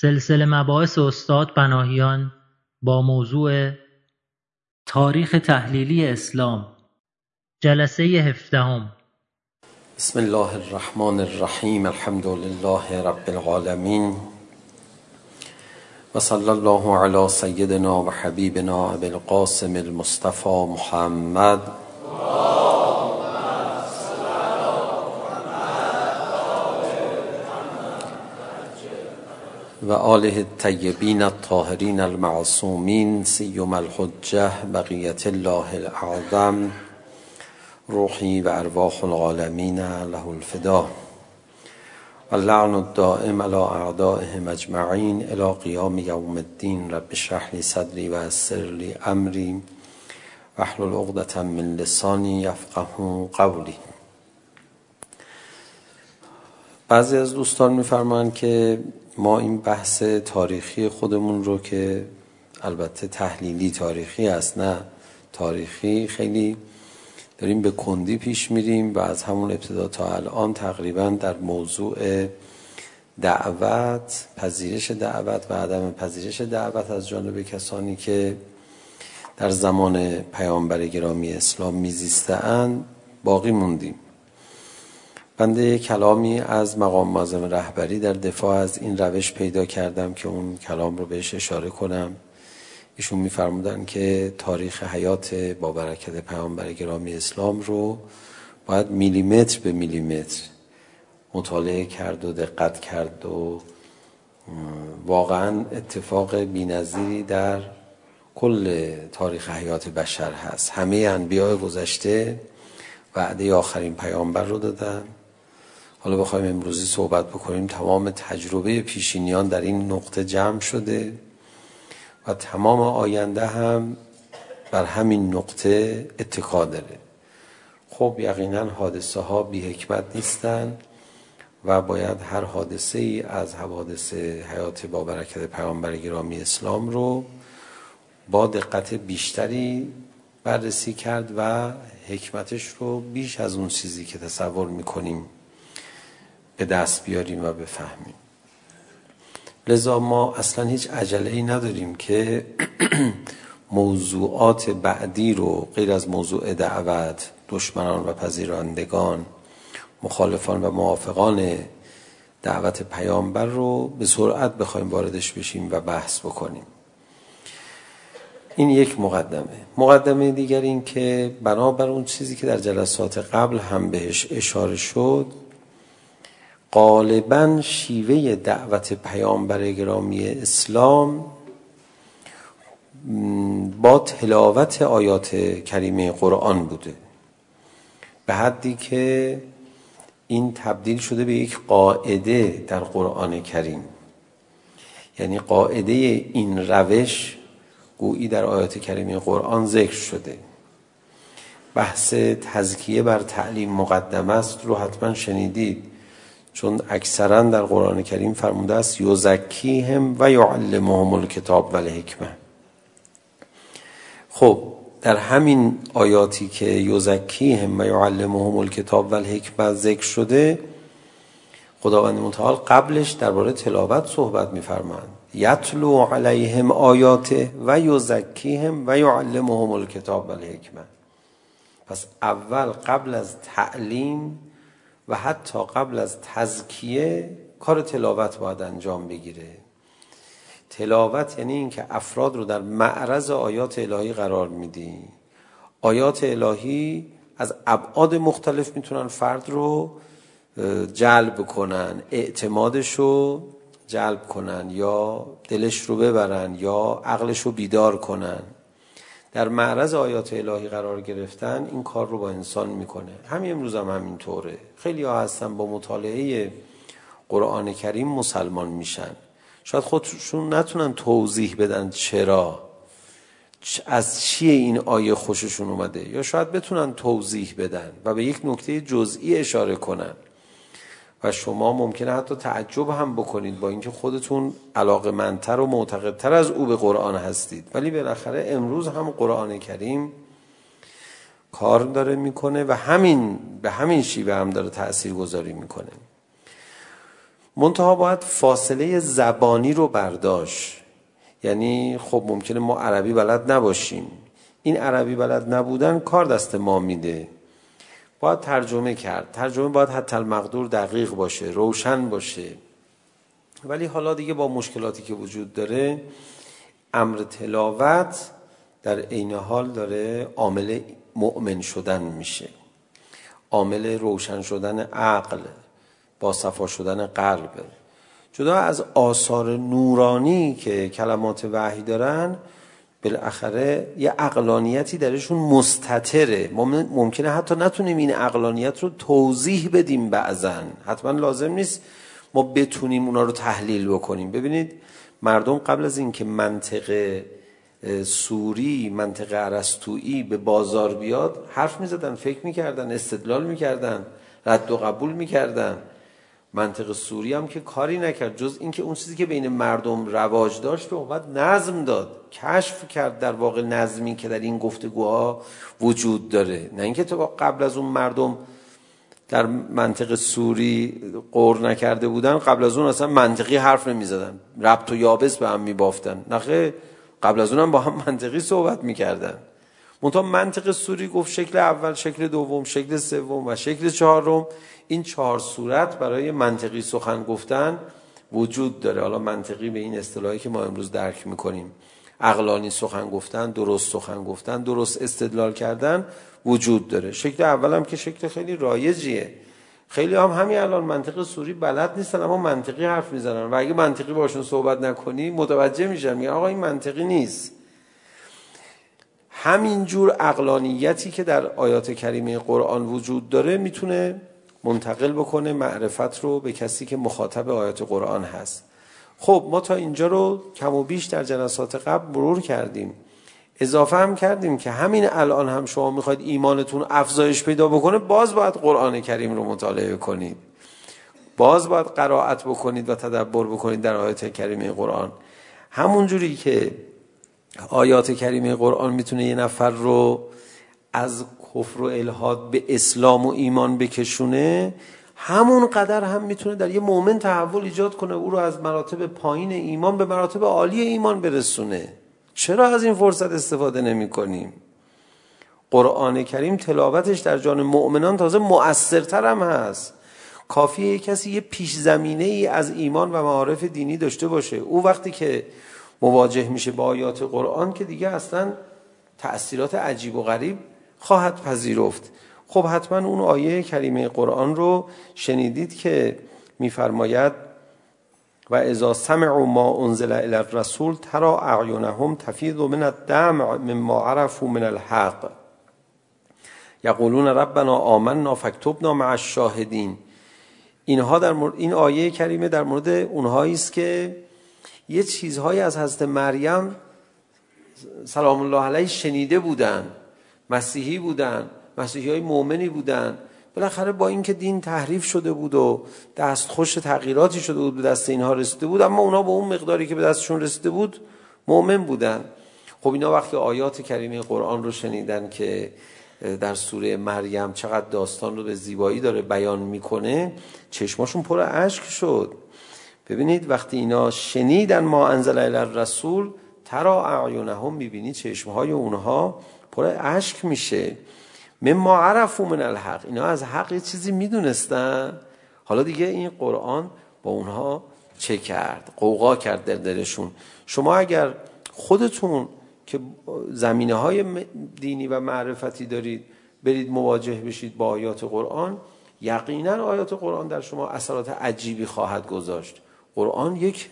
سلسله مباحث استاد بناهیان با موضوع تاریخ تحلیلی اسلام. جلسه هفدهم. بسم الله الرحمن الرحیم. الحمد لله رب العالمین. وصلى الله على سيدنا وحبيبنا أبي القاسم المصطفى محمد. وآله الطيبين الطاهرين المعصومين سيما الحجة بقية الله الأعظم روحي وأرواح العالمين له الفداء اللعن الدائم على أعدائهم أجمعين إلى قيام يوم الدين رب اشرح لي صدري ويسر لي أمري واحلل عقدة من لساني يفقه قولي بعضی از دوستان میفرمایند که ما این بحث تاریخی خودمون رو که البته تحلیلی تاریخی است نه تاریخی. خیلی داریم به کندی پیش میریم و از همون ابتدا تا الان تقریبا در موضوع دعوت پذیرش دعوت و عدم پذیرش دعوت از جانب کسانی که در زمان پیامبر گرامی اسلام میزیستند باقی موندیم. بنده کلامی از مقام معظم رهبری در دفاع از این روش پیدا کردم که اون کلام رو بهش اشاره کنم. ایشون میفرمودن که تاریخ حیات با برکت پیامبر گرامی اسلام رو باید میلیمتر به میلیمتر مطالعه کرد و دقت کرد و واقعا اتفاق بی‌نظیری در کل تاریخ حیات بشر هست. همه انبیاء گذشته وعده آخرین پیامبر رو دادن. حالا بخوایم امروزی صحبت بکنیم. تمام تجربه پیشینیان در این نقطه جمع شده و تمام آینده هم بر همین نقطه اتکا داره. خب یقینا حادثه ها بی حکمت نیستن و باید هر حادثه ای از حوادث حیات با برکت پیامبر گرامی اسلام رو با دقت بیشتری بررسی کرد و حکمتش رو بیش از اون چیزی که تصور میکنیم به دست بیاریم و بفهمیم. لذا ما اصلا هیچ عجله ای نداریم که موضوعات بعدی رو غیر از موضوع دعوت دشمنان و پذیرندگان مخالفان و موافقان دعوت پیامبر رو به سرعت بخوایم واردش بشیم و بحث بکنیم. این یک مقدمه. مقدمه دیگر این که بنابر اون چیزی که در جلسات قبل هم بهش اشاره شد غالبا شیوه دعوت پیامبر گرامی اسلام با تلاوت آیات کریمه قرآن بوده به حدی که این تبدیل شده به یک قاعده در قرآن کریم یعنی قاعده این روش گویی در آیات کریمه قرآن ذکر شده بحث تزکیه بر تعلیم مقدمه است رو حتما شنیدید چون اکثرا در قرآن کریم فرموده است یزکیهم و یعلمهم الکتاب و الحکمه. خب در همین آیاتی که یزکیهم و یعلمهم الکتاب و الحکمه ذکر شده خداوند متعال قبلش درباره تلاوت صحبت می‌فرمایند یتلو علیهم آیاته و یزکیهم و یعلمهم الکتاب و الحکمه. پس اول قبل از تعلیم و حتی قبل از تزکیه کار تلاوت باید انجام بگیره. تلاوت یعنی اینکه افراد رو در معرض آیات الهی قرار میدی. آیات الهی از ابعاد مختلف میتونن فرد رو جلب کنن اعتمادش رو جلب کنن یا دلش رو ببرن یا عقلش رو بیدار کنن. در معرض آیات الهی قرار گرفتن این کار رو با انسان میکنه. همین امروز هم همینطوره. خیلی ها هستن با مطالعه قرآن کریم مسلمان میشن. شاید خودشون نتونن توضیح بدن چرا از چیه این آیه خوششون اومده. یا شاید بتونن توضیح بدن و به یک نکته جزئی اشاره کنن. و شما ممکنه حتی تعجب هم بکنید با اینکه خودتون علاقه منتر و معتقدتر از او به قرآن هستید. ولی بالاخره امروز هم قرآن کریم کار داره میکنه و همین به همین شیوه هم داره تأثیر گذاری میکنه. منتها باید فاصله زبانی رو برداشت. یعنی خب ممکنه ما عربی بلد نباشیم. این عربی بلد نبودن کار دست ما میده. باید ترجمه کرد. ترجمه باید حتی المقدور دقیق باشه روشن باشه. ولی حالا دیگه با مشکلاتی که وجود داره امر تلاوت در عین حال داره عامل مؤمن شدن میشه. عامل روشن شدن عقل با صفا شدن قلب. جدا از آثار نورانی که کلمات وحی دارن بالاخره یه عقلانیتی درشون مستتره. ممکنه حتی نتونیم این عقلانیت رو توضیح بدیم بعضن حتما لازم نیست ما بتونیم اونا رو تحلیل بکنیم. ببینید مردم قبل از اینکه منطقه سوری منطقه عرستویی به بازار بیاد حرف میزدن فکر میکردن استدلال میکردن رد و قبول میکردن. منطقه سوری هم که کاری نکرد. جز اینکه اون چیزی که بین مردم رواج داشت به اومد نظم داد. کشف کرد در واقع نظمی که در این گفتگوها وجود داره. نه اینکه تو قبل از اون مردم در منطقه سوری قور نکرده بودن قبل از اون اصلا منطقی حرف نمی زدن ربط و یابس به هم می بافتن نخه قبل از اون هم با هم منطقی صحبت میکردن. منطقه منطق سوری گفت شکل اول شکل دوم شکل سوم و شکل چهارم. این چهار صورت برای منطقی سخن گفتن وجود داره. حالا منطقی به این اصطلاحی که ما امروز درک میکنیم. عقلانی سخن گفتن درست سخن گفتن درست استدلال کردن وجود داره. شکل اول هم که شکل خیلی رایجیه. خیلی هم همین الان منطق سوری بلد نیستن اما منطقی حرف میزنن. و اگه منطقی باشون صحبت نکنی متوجه میشن میگن آقا این منطقی نیست. همین جور عقلانیتی که در آیات کریمه قرآن وجود داره میتونه منتقل بکنه معرفت رو به کسی که مخاطب آیات قرآن هست. خب ما تا اینجا رو کم و بیش در جلسات قبل مرور کردیم. اضافه هم کردیم که همین الان هم شما میخواید ایمانتون افزایش پیدا بکنه باز باید قرآن کریم رو مطالعه کنید. باز باید قرائت بکنید و تدبر بکنید در آیات کریمه قرآن. همون جوری که آیات کریمه قرآن میتونه یه نفر رو از کفر و الهاد به اسلام و ایمان بکشونه همون قدر هم میتونه در یه مؤمن تحول ایجاد کنه او رو از مراتب پایین ایمان به مراتب عالی ایمان برسونه. چرا از این فرصت استفاده نمی کنیم قرآن کریم تلاوتش در جان مؤمنان تازه مؤثرتر هم هست. کافیه کسی یه پیش زمینه ای از ایمان و معارف دینی داشته باشه. او وقتی که مواجه میشه با آیات قرآن که دیگه اصلا تأثیرات عجیب و غریب خواهد پذیرفت. خب حتما اون آیه کریمه قرآن رو شنیدید که میفرماید و اذا سمعوا ما انزل الى الرسول ترى اعینهم تفيض من الدمع مما عرفوا من الحق. یقولون ربنا آمنا فاکتبنا مع الشاهدین. اینها در مورد این آیه کریمه در مورد اونهایی است که یه چیزهایی از حضرت مریم سلام الله علیه شنیده بودند مسیحی بودن مسیحی های مؤمنی بودن. بالاخره با اینکه دین تحریف شده بود و دست خوش تغییراتی شده بود به دست اینها رسیده بود اما اونا با اون مقداری که به دستشون رسیده بود مؤمن بودن. خب اینا وقتی آیات کریمه قرآن رو شنیدن که در سوره مریم چقدر داستان رو به زیبایی داره بیان میکنه چشماشون پر اشک شد. ببینید وقتی اینا شنیدن ما انزل الی الرسول ترا اعینهم میبینی چشمهای اونها پر اشک میشه من ما عرفوا من الحق اینا از حق یه چیزی میدونستن حالا دیگه این قرآن با اونها چه کرد قوقا کرد در دلشون شما اگر خودتون که زمینه های دینی و معرفتی دارید برید مواجه بشید با آیات قرآن یقینا آیات قرآن در شما اثرات عجیبی خواهد گذاشت قرآن یک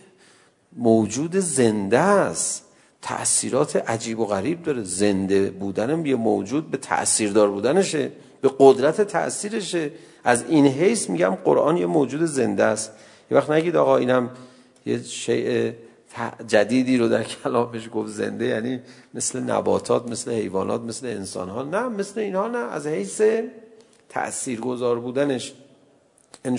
موجود زنده است تأثیرات عجیب و غریب داره. زنده بودنم یه موجود به تأثیردار بودنشه به قدرت تأثیرشه. از این حیث میگم قرآن یه موجود زنده است. یه وقت نگید آقا اینم یه شیء جدیدی رو در کلامش گفت زنده یعنی مثل نباتات مثل حیوانات مثل انسان ها نه مثل اینها نه. از حیث تاثیرگذار بودنش. ان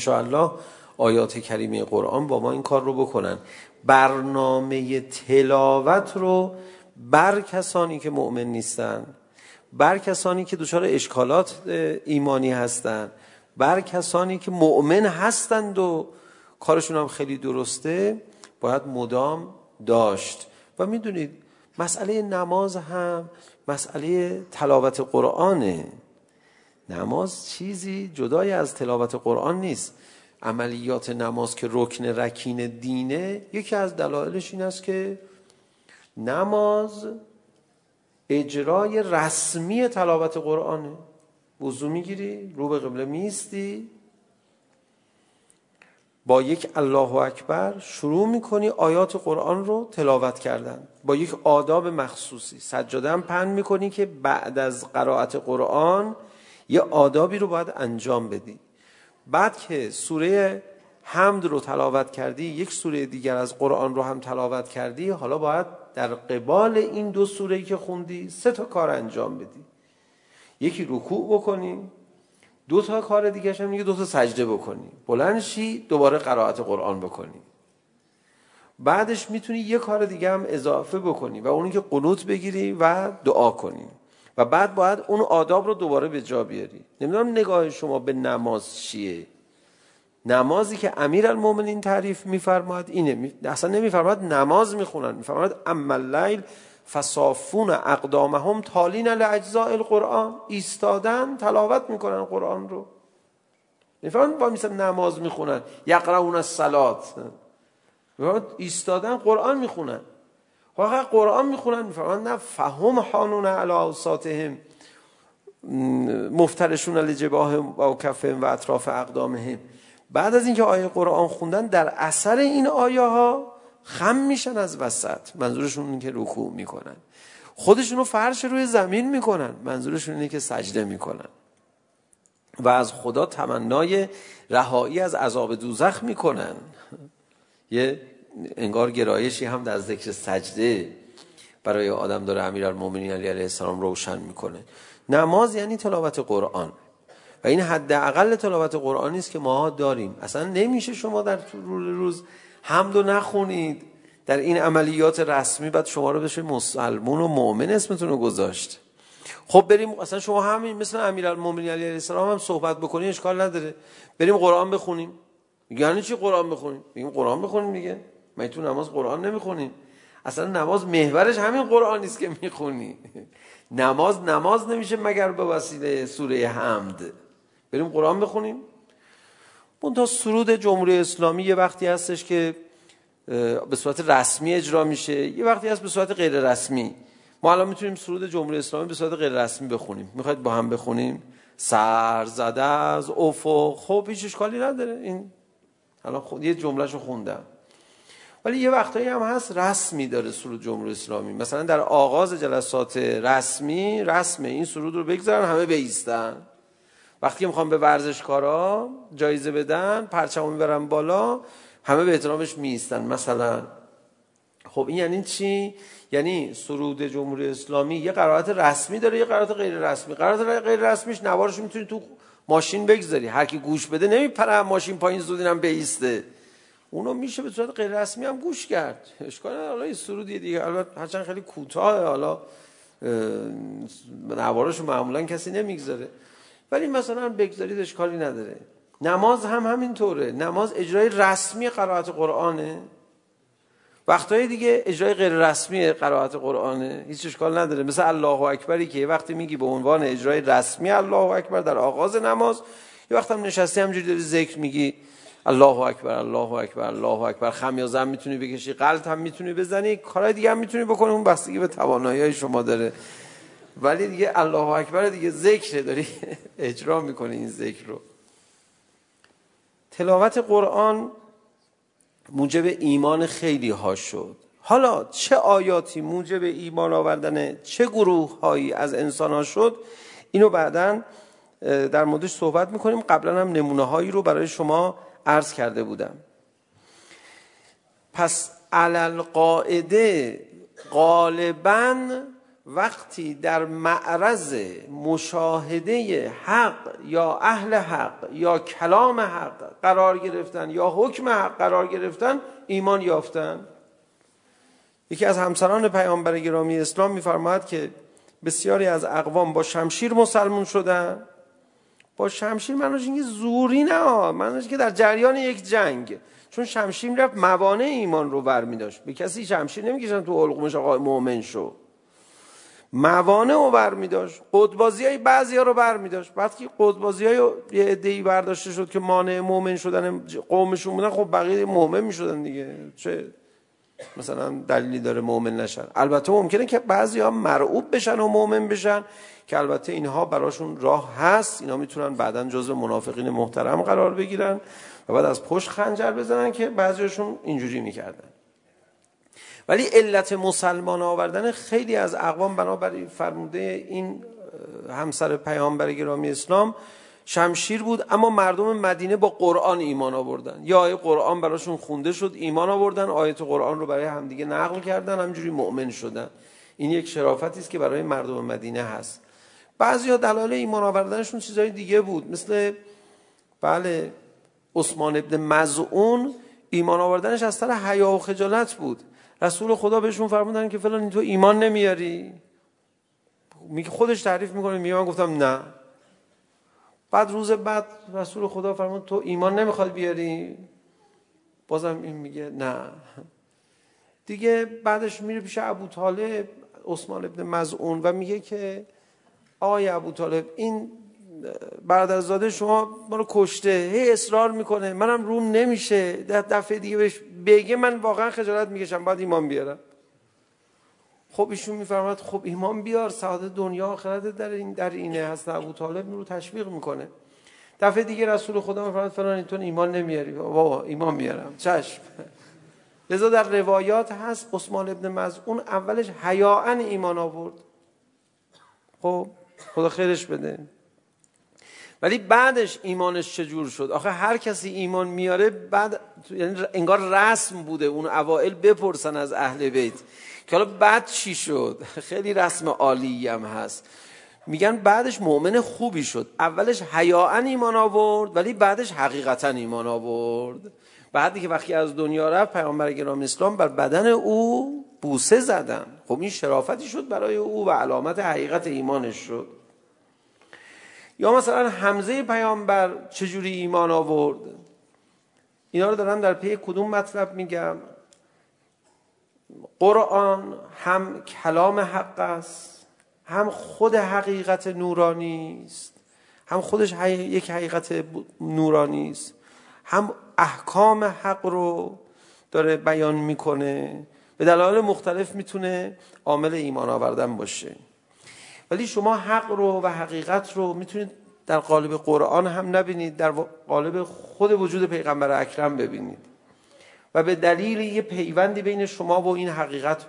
آیات کریمه قرآن با ما این کار رو بکنن. برنامه تلاوت رو بر کسانی که مؤمن نیستن بر کسانی که دچار اشکالات ایمانی هستن بر کسانی که مؤمن هستند و کارشون هم خیلی درسته باید مدام داشت. و میدونید مسئله نماز هم مسئله تلاوت قرآنه. نماز چیزی جدای از تلاوت قرآن نیست. عملیات نماز که رکن رکین دینه یکی از دلایلش این است که نماز اجرای رسمی تلاوت قرآنه. وضو میگیری رو به قبله میستی با یک الله اکبر شروع میکنی آیات قرآن رو تلاوت کردن. با یک آداب مخصوصی. سجاده هم پن میکنی که بعد از قرائت قرآن یه آدابی رو باید انجام بدی. بعد که سوره حمد رو تلاوت کردی یک سوره دیگر از قرآن رو هم تلاوت کردی حالا باید در قبال این دو سوره که خوندی سه تا کار انجام بدی. یکی رکوع بکنی دو تا کار دیگه هم دیگه دو تا سجده بکنی. بلند شی دوباره قرائت قرآن بکنی. بعدش میتونی یه کار دیگه هم اضافه بکنی و اونی که قنوت بگیری و دعا کنی. و بعد باید اون آداب رو دوباره به جا بیاری. نمیدونم نگاه شما به نماز چیه. نمازی که امیر المومنین تعریف میفرماد اینه. اصلا نمیفرماد نماز میخونن. میفرماد اما اللیل فصافون اقدامهم تالین لاجزاء القرآن. ایستادن تلاوت میکنن قرآن رو. میفرماد با مثلا نماز میخونن. یقرؤون الصلات. میفرماد ایستادن قرآن میخونن. واقعا قرآن میخونن میفهمن نه فهم حانون علی اوساطهم مفترشون لجباه و کفهم و اطراف اقدامهم بعد از اینکه آیه قرآن خوندن در اثر این آیه ها خم میشن از وسط منظورشون اینه که رکوع میکنن خودشون رو فرش روی زمین میکنن منظورشون اینه که سجده میکنن و از خدا تمنای رهایی از عذاب دوزخ میکنن یه انگار گرایشی هم در ذکر سجده برای آدم داره امیرالمومنین علی علیه السلام روشن میکنه. نماز یعنی تلاوت قرآن. و این حداقل تلاوت قرآنی است که ماها داریم. اصلا نمیشه شما در طول روز حمد و نخونید. در این عملیات رسمی بعد شما رو بشه مسلمون و مؤمن اسمتون رو گذاشت. خب بریم اصلا شما همین مثل امیرالمومنین علی علیه السلام هم صحبت بکنین اشکال نداره. بریم قرآن بخونیم. یعنی چی قرآن بخونیم؟ میگیم قرآن بخونیم دیگه. مگه تو نماز قرآن نمیخونیم اصلا نماز محورش همین قرآنی است که میخونی. نماز نماز نمیشه مگر به وسیله سوره حمد. بریم قرآن بخونیم. اون تا سرود جمهوری اسلامی یه وقتی هستش که به صورت رسمی اجرا میشه. یه وقتی هست به صورت غیر رسمی. ما الان میتونیم سرود جمهوری اسلامی به صورت غیر رسمی بخونیم. میخواید با هم بخونیم؟ سر زده از افق. خب هیچ اشکالی نداره. این الان خود یه جملهشو خوندم. ولی یه وقتایی هم هست رسمی داره سرود جمهوری اسلامی. مثلا در آغاز جلسات رسمی رسم این سرود رو بگذارن همه بیستن. وقتی میخوام به ورزشکارا جایزه بدن پرچمو میبرن بالا همه به احترامش میستن مثلا خب این یعنی چی؟ یعنی سرود جمهوری اسلامی یه قرائت رسمی داره یه قرائت غیر رسمی. قرائت غیر رسمیش نوارش میتونی تو ماشین بگذاری. هر کی گوش بده نمیپره ماشین پایین زودینم بیسته. اونو میشه به صورت غیر رسمی هم گوش کرد اشکال حالا این سرودی دیگه البته هرچند خیلی کوتاه حالا نوارش معمولا کسی نمیگذاره ولی مثلا بگذارید اشکالی نداره نماز هم همینطوره نماز اجرای رسمی قرائت قرآنه وقتای دیگه اجرای غیر رسمی قرائت قرآنه هیچ اشکال نداره مثل الله اکبری که وقتی میگی به عنوان اجرای رسمی الله اکبر در آغاز نماز یه وقت هم نشستی همجوری داری ذکر میگی الله اکبر الله اکبر الله اکبر خمیازم میتونی بکشی قلط هم میتونی بزنی کارهای دیگه هم میتونی بکنی اون بستگی به توانایی شما داره ولی دیگه الله اکبر دیگه ذکر داری اجرا میکنی این ذکر رو تلاوت قرآن موجب ایمان خیلی ها شد حالا چه آیاتی موجب ایمان آوردن چه گروه هایی از انسان ها شد اینو بعدا در موردش صحبت میکنیم قبلا هم نمونه هایی رو برای شما عرض کرده بودم. پس علل قاعده غالبا وقتی در معرض مشاهده حق یا اهل حق یا کلام حق قرار گرفتن یا حکم حق قرار گرفتن ایمان یافتن. یکی از همسران پیامبر گرامی اسلام میفرماید که بسیاری از اقوام با شمشیر مسلمون شدن. با شمشیر منوش اینکه زوری نه منوش که در جریان یک جنگ. چون شمشیر رفت موانع ایمان رو برمی داشت. به کسی شمشیر نمیکشن تو حلقومش آقای مؤمن شو. موانع رو برمی داشت. قدبازی های بعضی ها رو برمی داشت. بعد که قدبازی های یه عده‌ای برداشته شد که مانع مؤمن شدن قومشون بودن خب بقیه مؤمن میشدن دیگه. چه مثلا دلیلی داره مؤمن نشن. البته ممکنه که بعضی ها مرعوب بشن و مؤمن بشن. که البته اینها براشون راه هست. اینا میتونن بعدا جزء منافقین محترم قرار بگیرن و بعد از پشت خنجر بزنن که بعضیشون اینجوری میکردن. ولی علت مسلمان آوردن خیلی از اقوام بنابر فرموده این همسر پیامبر گرامی اسلام شمشیر بود اما مردم مدینه با قرآن ایمان آوردن. یا آیه قرآن براشون خونده شد ایمان آوردن آیت قرآن رو برای همدیگه نقل کردن همجوری مؤمن شدن. این یک شرافتی است که برای مردم مدینه هست. بعضی ها دلایل ایمان آوردنشون چیزهای دیگه بود. مثل بله عثمان ابن مزعون ایمان آوردنش از سر حیا و خجالت بود. رسول خدا بهشون فرمودن که فلان تو ایمان نمیاری؟ میگه خودش تعریف میکنه میگه من گفتم نه. بعد روز بعد رسول خدا فرمود تو ایمان نمیخواد بیاری؟ بازم این میگه نه. دیگه بعدش میره پیش ابو طالب عثمان ابن مزعون و میگه که آقای ابو طالب این برادرزاده شما ما رو کشته هی اصرار میکنه. منم روم نمیشه. ده دفعه دیگه بهش بگه من واقعا خجالت میکشم. بعد ایمان بیارم. خب ایشون میفرماد خب ایمان بیار. سعادت دنیا آخرت در این در اینه. هست ابو طالب رو تشویق میکنه. دفعه دیگه رسول خدا میفرماد فلان تو ایمان نمیاری. بابا ایمان میارم چشم. لذا در روایات هست عثمان ابن مزعون اولش حیاءن ایمان آورد. خب؟ خدا خیرش بده. ولی بعدش ایمانش چجور شد؟ آخه هر کسی ایمان میاره بعد یعنی انگار رسم بوده اون اوائل بپرسن از اهل بیت که حالا بعد چی شد؟ خیلی رسم عالی هم هست. میگن بعدش مؤمن خوبی شد. اولش حیاء ایمان آورد ولی بعدش حقیقتا ایمان آورد. بعدی که وقتی از دنیا رفت پیامبر گرامی اسلام بر بدن او بوسه زدن. خب این شرافتی شد برای او و علامت حقیقت ایمانش شد. یا مثلا حمزه پیامبر چجوری ایمان آورد؟ اینا رو دارم در پی کدوم مطلب میگم. قرآن هم کلام حق است هم خود حقیقت نورانی است هم خودش یک حقیقت نورانی است هم احکام حق رو داره بیان میکنه. به دلایل مختلف میتونه عامل ایمان آوردن باشه. ولی شما حق رو و حقیقت رو میتونید در قالب قرآن هم نبینید در قالب خود وجود پیغمبر اکرم ببینید. و به دلیل یه پیوندی بین شما و این حقیقت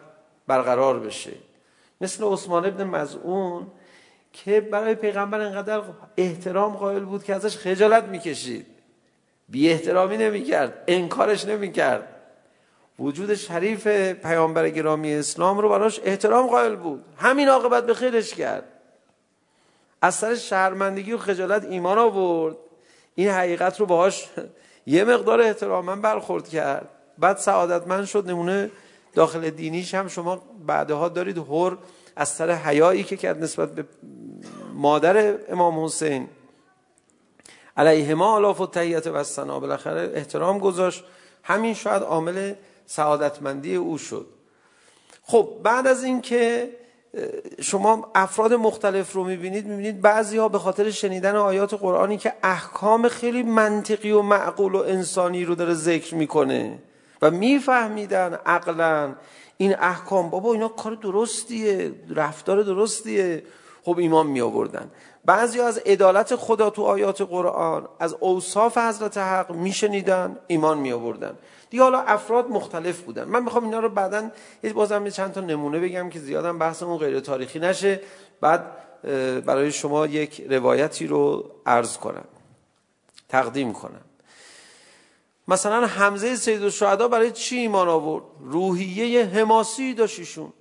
برقرار بشه. مثل عثمان ابن مزعون که برای پیغمبر انقدر احترام قائل بود که ازش خجالت میکشید. بی احترامی نمیکرد انکارش نمیکرد. وجود شریف پیامبر گرامی اسلام رو براش احترام قائل بود. همین عاقبت به خیرش کرد. از سر شرمندگی و خجالت ایمان آورد. این حقیقت رو باهاش یه مقدار احتراما برخورد کرد. بعد سعادتمند شد نمونه داخل دینیش هم شما بعدها دارید هر از سر حیایی که کرد نسبت به مادر امام حسین. علیهما آلاف و تحییت و سنا بالاخره احترام گذاشت. همین شاید عامل سعادتمندی او شد. خب بعد از این که شما افراد مختلف رو میبینید میبینید بعضی ها به خاطر شنیدن آیات قرآنی که احکام خیلی منطقی و معقول و انسانی رو داره ذکر میکنه و میفهمیدن عقلا این احکام. بابا اینا کار درستیه رفتار درستیه. خب ایمان می آوردن بعضی از عدالت خدا تو آیات قرآن از اوصاف حضرت حق میشنیدن ایمان می آوردن دیگه حالا افراد مختلف بودن. من میخوام اینا رو بعدا بازم چند تا نمونه بگم که زیادم بحثمون غیر تاریخی نشه. بعد برای شما یک روایتی رو عرض کنم. تقدیم کنم. مثلا حمزه سید الشهدا برای چی ایمان آورد؟ روحیه حماسی داشت ایشون.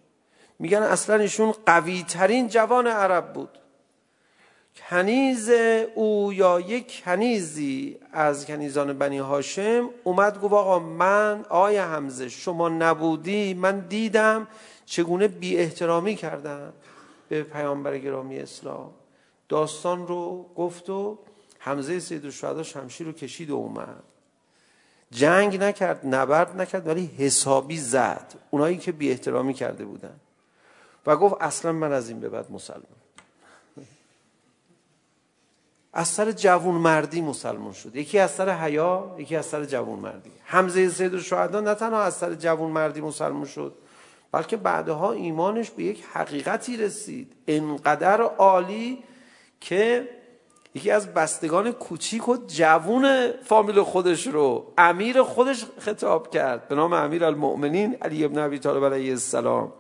میگن اصلا ایشون قوی ترین جوان عرب بود. کنیز او یا یک کنیزی از کنیزان بنی هاشم اومد گفت آقا من آیا حمزه شما نبودی من دیدم چگونه بی احترامی کردن به پیامبر گرامی اسلام. داستان رو گفت و حمزه سید الشهدا شمشیر رو کشید و اومد. جنگ نکرد نبرد نکرد ولی حسابی زد. اونایی که بی احترامی کرده بودن. و گفت اصلا من از این به بعد مسلمان. از سر جوون مردی مسلمان شد. یکی از سر حیا یکی از سر جوون مردی. حمزه سید الشهدا نه تنها از سر جوون مردی مسلمان شد بلکه بعدها ایمانش به یک حقیقتی رسید. انقدر عالی که یکی از بستگان کوچیک و جوون فامیل خودش رو امیر خودش خطاب کرد. به نام امیر المؤمنین علی ابن ابی طالب علیه السلام.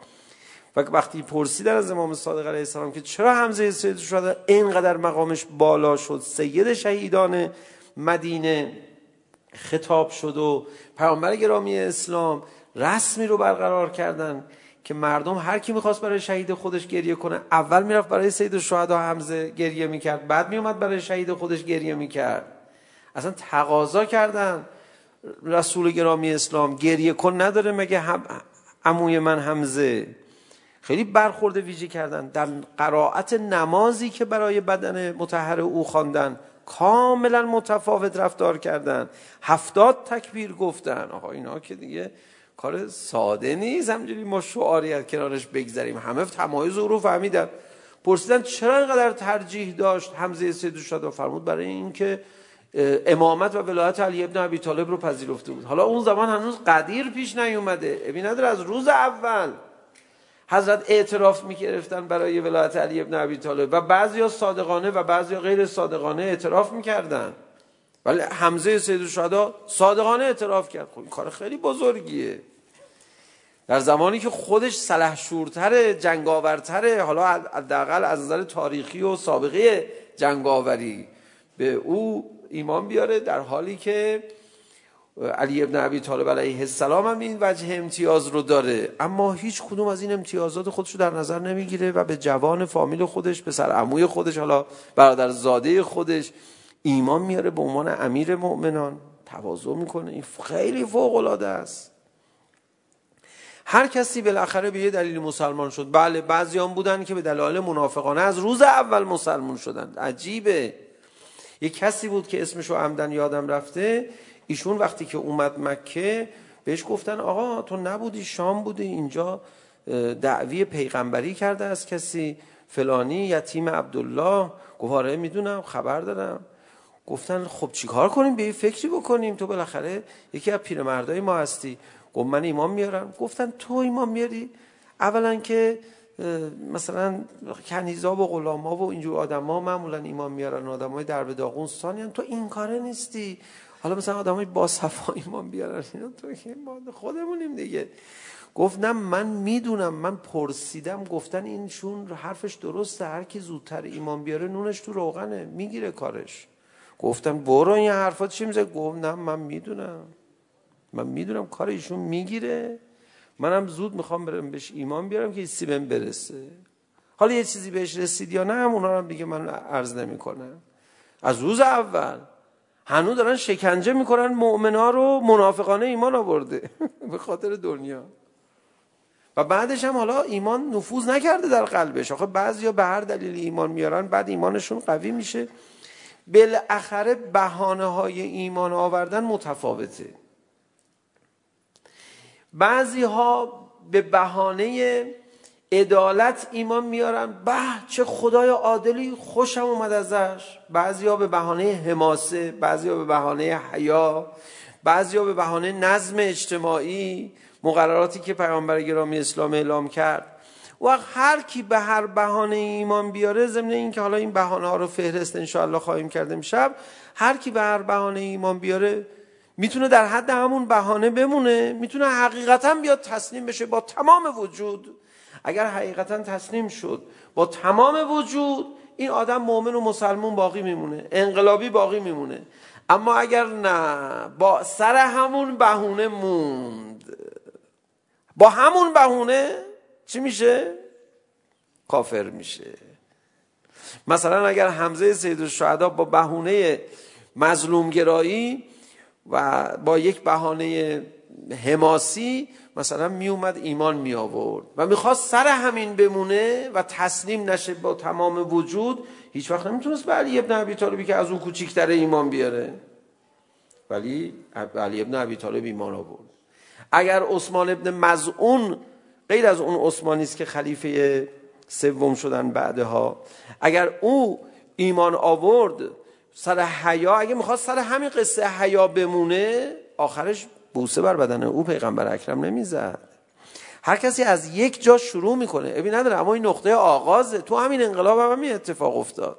و وقتی پرسیدن از امام صادق علیه السلام که چرا حمزه سید شهدا اینقدر مقامش بالا شد سید شهیدان مدینه خطاب شد و پیامبر گرامی اسلام رسمی رو برقرار کردن که مردم هر کی میخواست برای شهید خودش گریه کنه اول میرفت برای سید الشهدا حمزه گریه میکرد بعد میومد برای شهید خودش گریه میکرد اصلا تقاضا کردن رسول گرامی اسلام گریه کن نداره مگه هم... عموی من حمزه خیلی برخورد ویژه کردن در قرائت نمازی که برای بدن متحر او خواندن کاملا متفاوت رفتار کردن. هفتاد تکبیر گفتن. آقا اینا که دیگه کار ساده نیست. همجوری ما شعاری از کنارش بگذاریم. همه تمایز او رو فهمیدن. پرسیدن چرا اینقدر ترجیح داشت؟ حمزه سید و فرمود برای اینکه امامت و ولایت علی ابن ابی طالب رو پذیرفته بود. حالا اون زمان هنوز قدیر پیش نیومده. ابی نداره از روز اول حضرت اعتراف میکردن برای ولایت علی ابن ابی طالب و بعضیا صادقانه و بعضیا غیر صادقانه اعتراف میکردن ولی حمزه سید الشهدا صادقانه اعتراف کرد خب این کار خیلی بزرگیه در زمانی که خودش سلحشورتر جنگاورتر حالا حداقل از نظر تاریخی و سابقه جنگاوری به او ایمان بیاره در حالی که علی ابن ابی طالب علیه السلام هم این وجه امتیاز رو داره. اما هیچ کدوم از این امتیازات خودش رو در نظر نمیگیره و به جوان فامیل خودش به سر عموی خودش حالا برادر زاده خودش ایمان میاره به عنوان امیر مؤمنان. تواضع میکنه. این خیلی فوق العاده است. هر کسی بالاخره به یه دلیل مسلمان شد. بله بعضیان بودن که به دلایل منافقانه از روز اول مسلمان شدن عجیبه. یه کسی بود که اسمشو عمدن یادم رفته. ایشون وقتی که اومد مکه بهش گفتن آقا تو نبودی شام بودی اینجا دعوی پیغمبری کرده از کسی فلانی یتیم عبدالله. گواره میدونم خبر دارم. گفتن خب چیکار کنیم؟ به فکری بکنیم. تو بالاخره یکی از پیرمردای ما هستی. گفت من ایمان میارم. گفتن تو ایمان میاری؟ اولا که مثلا کنیزا و غلاما و اینجور آدما معمولا ایمان میارن. آدمای به داغون ثانیا. تو این کاره نیستی. حالا مثلا آدمای با صفا ایمان بیارن اینا تو خودمونیم دیگه. گفت نه من میدونم من پرسیدم گفتن این شون حرفش درسته هر کی زودتر ایمان بیاره نونش تو روغنه میگیره کارش. گفتم برو این حرفا چی میزه گفت نه من میدونم. من میدونم کار ایشون میگیره. منم زود میخوام برم بهش ایمان بیارم که ایسی بهم برسه. حالا یه چیزی بهش رسید یا نه هم اونا رو دیگه من عرض نمی کنم از روز اول هنو دارن شکنجه میکنن مؤمن ها رو منافقانه ایمان آورده. به خاطر دنیا. و بعدش هم حالا ایمان نفوذ نکرده در قلبش. آخه بعضیا به هر دلیل ایمان میارن بعد ایمانشون قوی میشه. بالاخره بهانه های ایمان آوردن متفاوته. بعضی ها به بهانه عدالت ایمان میارن. به چه خدای عادلی خوشم اومد ازش. بعضیا به بهانه حماسه بعضیا به بهانه حیا بعضیا به بهانه نظم اجتماعی مقرراتی که پیامبر گرامی اسلام اعلام کرد. و هر کی به هر بهانه ایمان بیاره ضمن اینکه حالا این بهانه ها رو فهرست ان شاء الله خواهیم کرد امشب هر کی به هر بهانه ایمان بیاره میتونه در حد همون بهانه بمونه میتونه حقیقتا بیاد تسلیم بشه با تمام وجود. اگر حقیقتا تسلیم شد با تمام وجود این آدم مؤمن و مسلمون باقی میمونه. انقلابی باقی میمونه. اما اگر نه با سر همون بهونه موند. با همون بهونه چی میشه؟ کافر میشه. مثلا اگر حمزه سید الشهدا با بهونه مظلوم گرایی و با یک بهانه حماسی مثلا می اومد ایمان می آورد و میخواست سر همین بمونه و تسلیم نشه با تمام وجود. هیچ وقت نمیتونست به علی ابن ابی طالبی که از اون کوچیک‌تر ایمان بیاره. ولی علی ابن ابی طالب ایمان آورد. اگر عثمان ابن مزعون غیر از اون عثمانی است که خلیفه سوم شدن بعدها اگر او ایمان آورد سر حیا اگه میخواست سر همین قصه حیا بمونه آخرش بوسه بر بدن او پیغمبر اکرم نمیزد. هر کسی از یک جا شروع میکنه. ابی نداره اما این نقطه آغازه تو همین انقلاب هم همین اتفاق افتاد.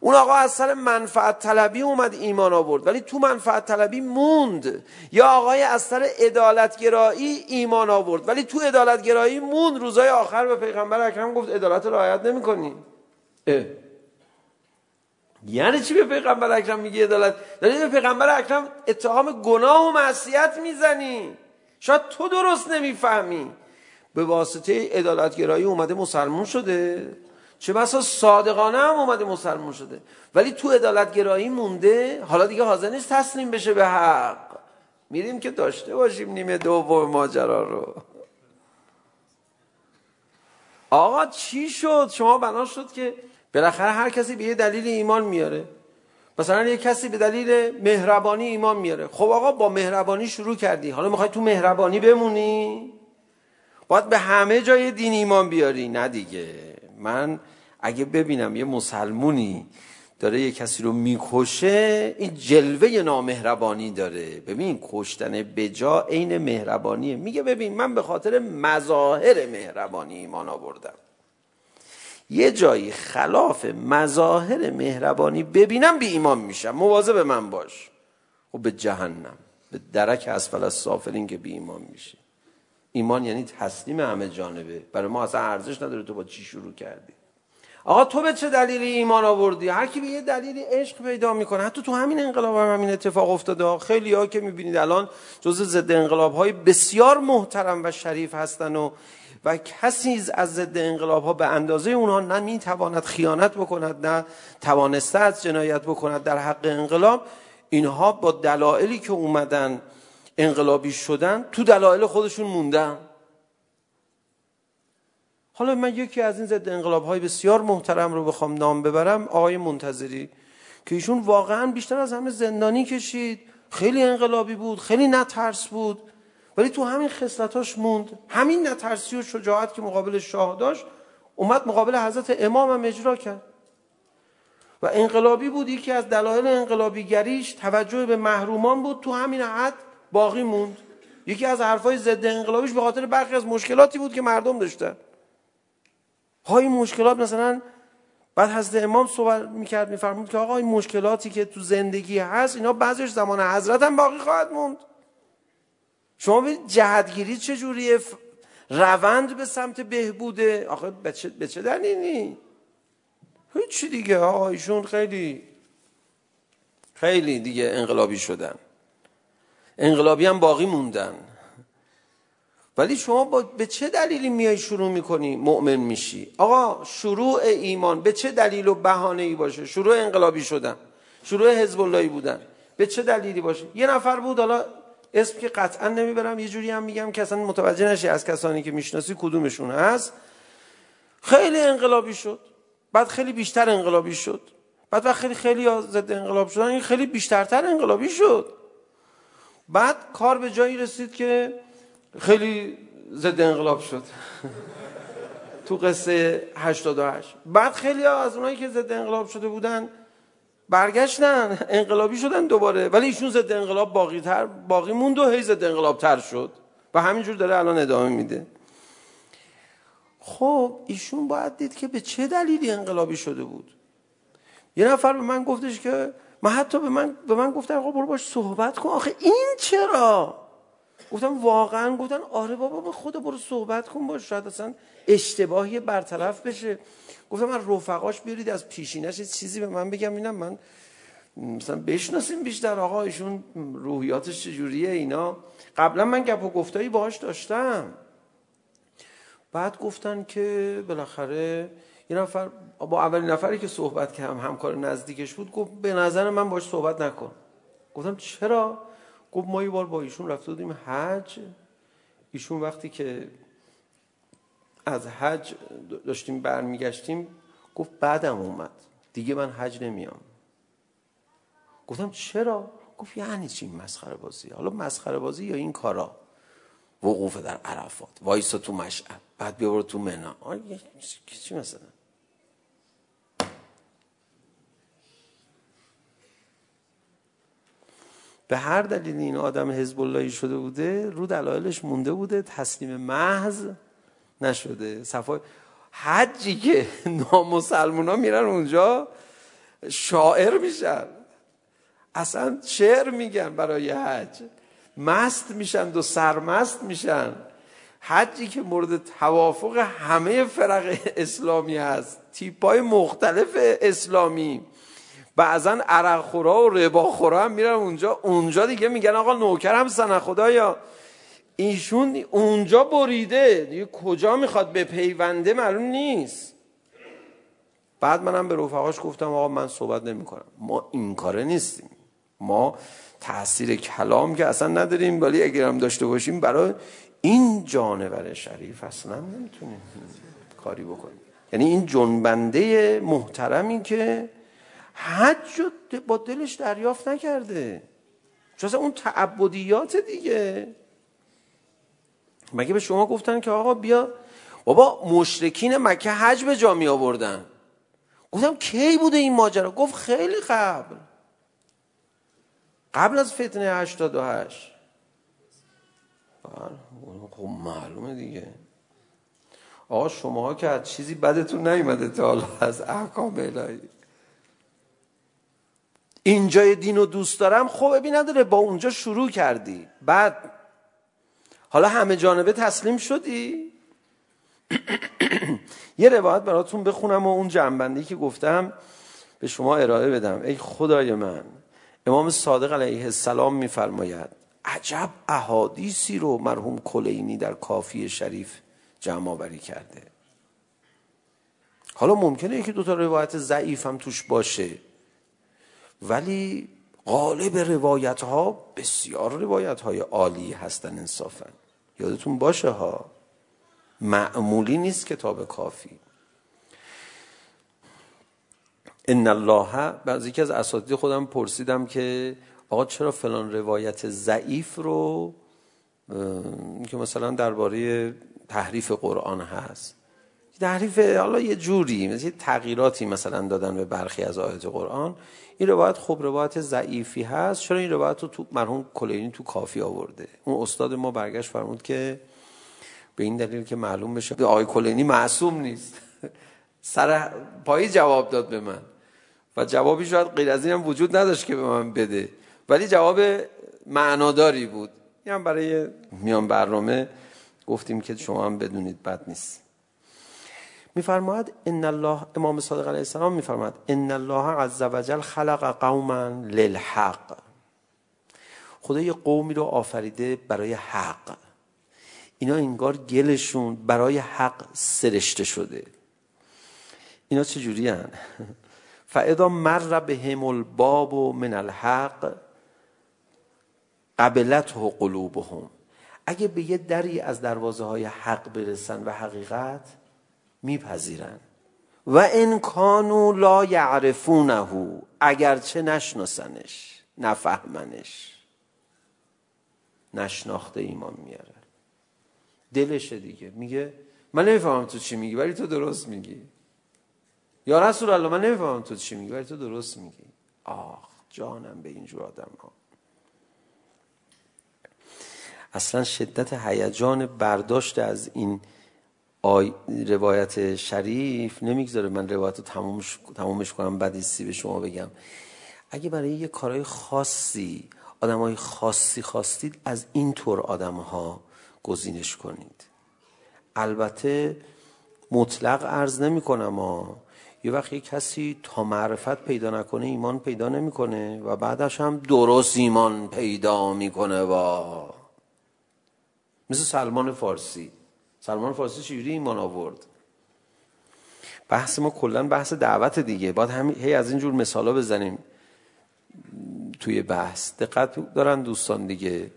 اون آقا از سر منفعت طلبی اومد ایمان آورد ولی تو منفعت طلبی موند. یا آقای از سر عدالت گرایی ایمان آورد ولی تو عدالت گرایی موند. روزای آخر به پیغمبر اکرم گفت عدالت رعایت نمی‌کنی. یعنی چی به پیغمبر اکرم میگی عدالت؟ داری به پیغمبر اکرم اتهام گناه و معصیت میزنی. شاید تو درست نمیفهمی. به واسطه عدالت گرایی اومده مسلمون شده. چه بسا صادقانه هم اومده مسلمون شده. ولی تو عدالت گرایی مونده حالا دیگه حاضر نیست تسلیم بشه به حق. میریم که داشته باشیم نیمه دوم ماجرا رو. آقا چی شد؟ شما بنا شد که بالاخره هر کسی به یه دلیل ایمان میاره. مثلا یه کسی به دلیل مهربانی ایمان میاره. خب آقا با مهربانی شروع کردی. حالا میخوای تو مهربانی بمونی؟ باید به همه جای دین ایمان بیاری. نه دیگه. من اگه ببینم یه مسلمونی داره یه کسی رو میکشه این جلوه نامهربانی داره. ببین کشتن بجا عین مهربانیه. میگه ببین من به خاطر مظاهر مهربانی ایمان آوردم. یه جایی خلاف مظاهر مهربانی ببینم بی ایمان میشم مواظب من باش. و به جهنم به درک اسفل از سافلین که بی ایمان میشه ایمان یعنی تسلیم همه جانبه. برای ما اصلا ارزش نداره تو با چی شروع کردی. آقا تو به چه دلیلی ایمان آوردی؟ هر کی به یه دلیلی عشق پیدا میکنه. حتی تو همین انقلاب هم همین اتفاق افتاده. خیلی ها که میبینید الان جزء ضد انقلاب های بسیار محترم و شریف هستن و و کسی از ضد انقلاب ها به اندازه اونها نه میتواند خیانت بکند نه توانسته از جنایت بکند. در حق انقلاب اینها با دلایلی که اومدن انقلابی شدن تو دلایل خودشون موندن. حالا من یکی از این ضد انقلاب های بسیار محترم رو بخوام نام ببرم آقای منتظری که ایشون واقعا بیشتر از همه زندانی کشید. خیلی انقلابی بود خیلی نترس بود. ولی تو همین خصلتاش موند. همین نترسی و شجاعت که مقابل شاه داشت اومد مقابل حضرت امام هم اجرا کرد. و انقلابی بود یکی از دلایل انقلابیگریش توجه به محرومان بود تو همین حد باقی موند. یکی از حرفای ضد انقلابیش به خاطر برخی از مشکلاتی بود که مردم داشتن. های مشکلات مثلا بعد حضرت امام صحبت میکرد میفرمود که آقا این مشکلاتی که تو زندگی هست اینا بعضیش زمان حضرت هم باقی خواهد موند. شما ببینید جهتگیری چجوریه؟ روند به سمت بهبوده؟ آخه به چه به چه دلیلی؟ هیچ دیگه آقا ایشون خیلی خیلی دیگه انقلابی شدن. انقلابی هم باقی موندن. ولی شما با به چه دلیلی میای شروع میکنی؟ مؤمن میشی. آقا شروع ایمان به چه دلیل و بهانه ای باشه؟ شروع انقلابی شدن. شروع حزب اللهی بودن. به چه دلیلی باشه؟ یه نفر بود حالا اسم که قطعا نمیبرم یه جوری هم میگم که اصلا متوجه نشی از کسانی که میشناسی کدومشون هست. خیلی انقلابی شد. بعد خیلی بیشتر انقلابی شد. بعد وقت خیلی خیلی ضد انقلاب شدن این خیلی بیشترتر انقلابی شد. بعد کار به جایی رسید که خیلی ضد انقلاب شد. تو قصه 88 بعد خیلی از اونایی که ضد انقلاب شده بودن برگشتن انقلابی شدن دوباره. ولی ایشون ضد انقلاب باقی تر باقی موند و هی ضد انقلاب تر شد. و همینجور داره الان ادامه میده. خب ایشون باید دید که به چه دلیلی انقلابی شده بود؟ یه نفر به من گفتش که من حتی به من به من گفتن آقا برو باش صحبت کن. آخه این چرا؟ گفتم واقعا گفتن آره بابا به خدا برو صحبت کن باش شاید اصلا اشتباهی برطرف بشه. گفتم من رفقاش بیارید از پیشینش چیزی به من بگم اینم من مثلا بشناسیم بیشتر آقا ایشون روحیاتش چجوریه اینا. قبلا من گپ و گفتایی باهاش داشتم. بعد گفتن که بالاخره یه نفر با اولین نفری که صحبت کردم همکار نزدیکش بود گفت به نظر من باش صحبت نکن. گفتم چرا؟ گفت ما یه بار با ایشون رفته بودیم حج. ایشون وقتی که از حج داشتیم برمیگشتیم گفت بعدم اومد. دیگه من حج نمیام. گفتم چرا؟ گفت یعنی چی مسخره بازی؟ حالا مسخره بازی یا این کارا؟ وقوف در عرفات. وایسا تو مشعب بعد بیا برو تو منا چی مثلا؟ به هر دلیل این آدم حزب اللهی شده بوده رو دلایلش مونده بوده تسلیم محض. نشده صفا حجی که نامسلمون ها میرن اونجا شاعر میشن اصلا شعر میگن برای حج مست میشن و سرمست میشن حجی که مورد توافق همه فرق اسلامی هست تیپای مختلف اسلامی بعضا عرق خورا و ربا خورا هم میرن اونجا اونجا دیگه میگن آقا نوکر هم سنه خدایا ایشون اونجا بریده. دیگه کجا میخواد به پیونده معلوم نیست. بعد منم به رفقاش گفتم آقا من صحبت نمی کنم ما این کاره نیستیم. ما تاثیر کلام که اصلا نداریم ولی اگر هم داشته باشیم برای این جانور شریف اصلا نمیتونیم کاری بکنیم. یعنی این جنبنده محترمی که حج با دلش دریافت نکرده. چون اون تعبدیات دیگه. مگه به شما گفتن که آقا بیا؟ بابا مشرکین مکه حج به جا می آوردن. گفتم کی بوده این ماجرا؟ گفت خیلی قبل. قبل از فتنه 88 خب معلومه دیگه. آقا شماها که از چیزی بدتون نیومده تا حالا از احکام الهی. اینجای دین رو دوست دارم خب ببین نداره با اونجا شروع کردی. بعد حالا همه جانبه تسلیم شدی یه روایت براتون بخونم و اون جنبندی که گفتم به شما ارائه بدم ای خدای من امام صادق علیه السلام میفرماید عجب احادیثی رو مرحوم کلینی در کافی شریف جمع آوری کرده حالا ممکنه یکی دو تا روایت ضعیف هم توش باشه ولی غالب روایت ها بسیار روایت های عالی هستن انصافا یادتون باشه ها. معمولی نیست کتاب کافی. ان الله بعضی که از اساتید خودم پرسیدم که آقا چرا فلان روایت ضعیف رو که مثلا درباره تحریف قرآن هست. تحریف حالا یه جوری مثل تغییراتی مثلا دادن به برخی از آیات قرآن. این روایت خب روایت ضعیفی هست چرا این روایت رو تو مرحوم کلینی تو کافی آورده؟ اون استاد ما برگشت فرمود که به این دلیل که معلوم بشه. که آقای کلینی معصوم نیست. سر پای جواب داد به من. و جوابی شاید غیر از این هم وجود نداشت که به من بده. ولی جواب معناداری بود. این هم برای میان برنامه گفتیم که شما هم بدونید بد نیست. میفرماید ان الله امام صادق علیه السلام میفرماید ان الله عز وجل خلق قوما للحق خدا یه قومی رو آفریده برای حق اینا انگار گلشون برای حق سرشته شده اینا چه جوری هن؟ فاذا مر بهم الباب من الحق قبلته قلوبهم اگه به یه دری از دروازه های حق برسن و حقیقت میپذیرن و ان کانو لا یعرفونه اگرچه نشناسنش نفهمنش. نشناخته ایمان میاره. دلشه دیگه. میگه من نمیفهمم تو چی میگی ولی تو درست میگی. یا رسول الله من نمیفهمم تو چی میگی ولی تو درست میگی. آخ جانم به اینجور آدم ها اصلا شدت هیجان برداشت از این آی روایت شریف نمیگذاره. من روایت رو تمومش, تمومش کنم بعد سی به شما بگم. اگه برای یه کارهای خاصی آدم های خاصی خواستید از این طور آدم ها گزینش کنید. البته مطلق عرض نمی کنم ها یه وقت یه کسی تا معرفت پیدا نکنه ایمان پیدا نمیکنه و بعدش هم درست ایمان پیدا میکنه و مثل سلمان فارسی. سلمان فارسی چجوری ایمان آورد بحث ما کلا بحث دعوت دیگه باید هم هی از این جور مثالا بزنیم توی بحث دقت دارن دوستان دیگه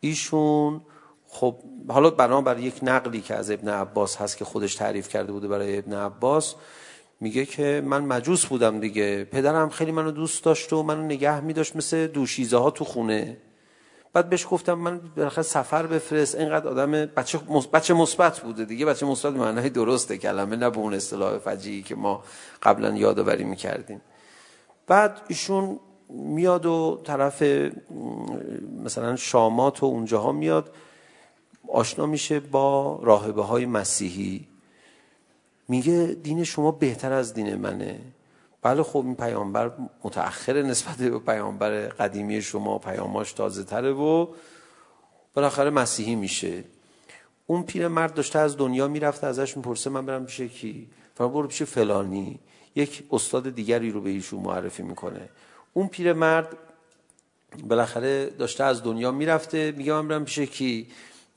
ایشون خب حالا بنا بر یک نقلی که از ابن عباس هست که خودش تعریف کرده بوده برای ابن عباس میگه که من مجوس بودم دیگه پدرم خیلی منو دوست داشت و منو نگه می داشت مثل دوشیزه ها تو خونه بعد بهش گفتم من بالاخره سفر بفرست. اینقدر آدم بچه بچه مثبت بوده دیگه. بچه مثبت معنای درسته کلمه. نه به اون اصطلاح فجیعی که ما قبلا یادآوری می‌کردیم. بعد ایشون میاد و طرف مثلا شامات و اونجاها میاد. آشنا میشه با راهبه های مسیحی. میگه دین شما بهتر از دین منه. بله خب این پیامبر متأخر نسبت به پیامبر قدیمی شما پیاماش تازه تره و بالاخره مسیحی میشه. اون پیرمرد داشته از دنیا میرفته ازش میپرسه من برم پیش کی؟ فرمود برو پیش فلانی. یک استاد دیگری رو به ایشون معرفی میکنه. اون پیرمرد بالاخره داشته از دنیا میرفته میگه من برم پیش کی؟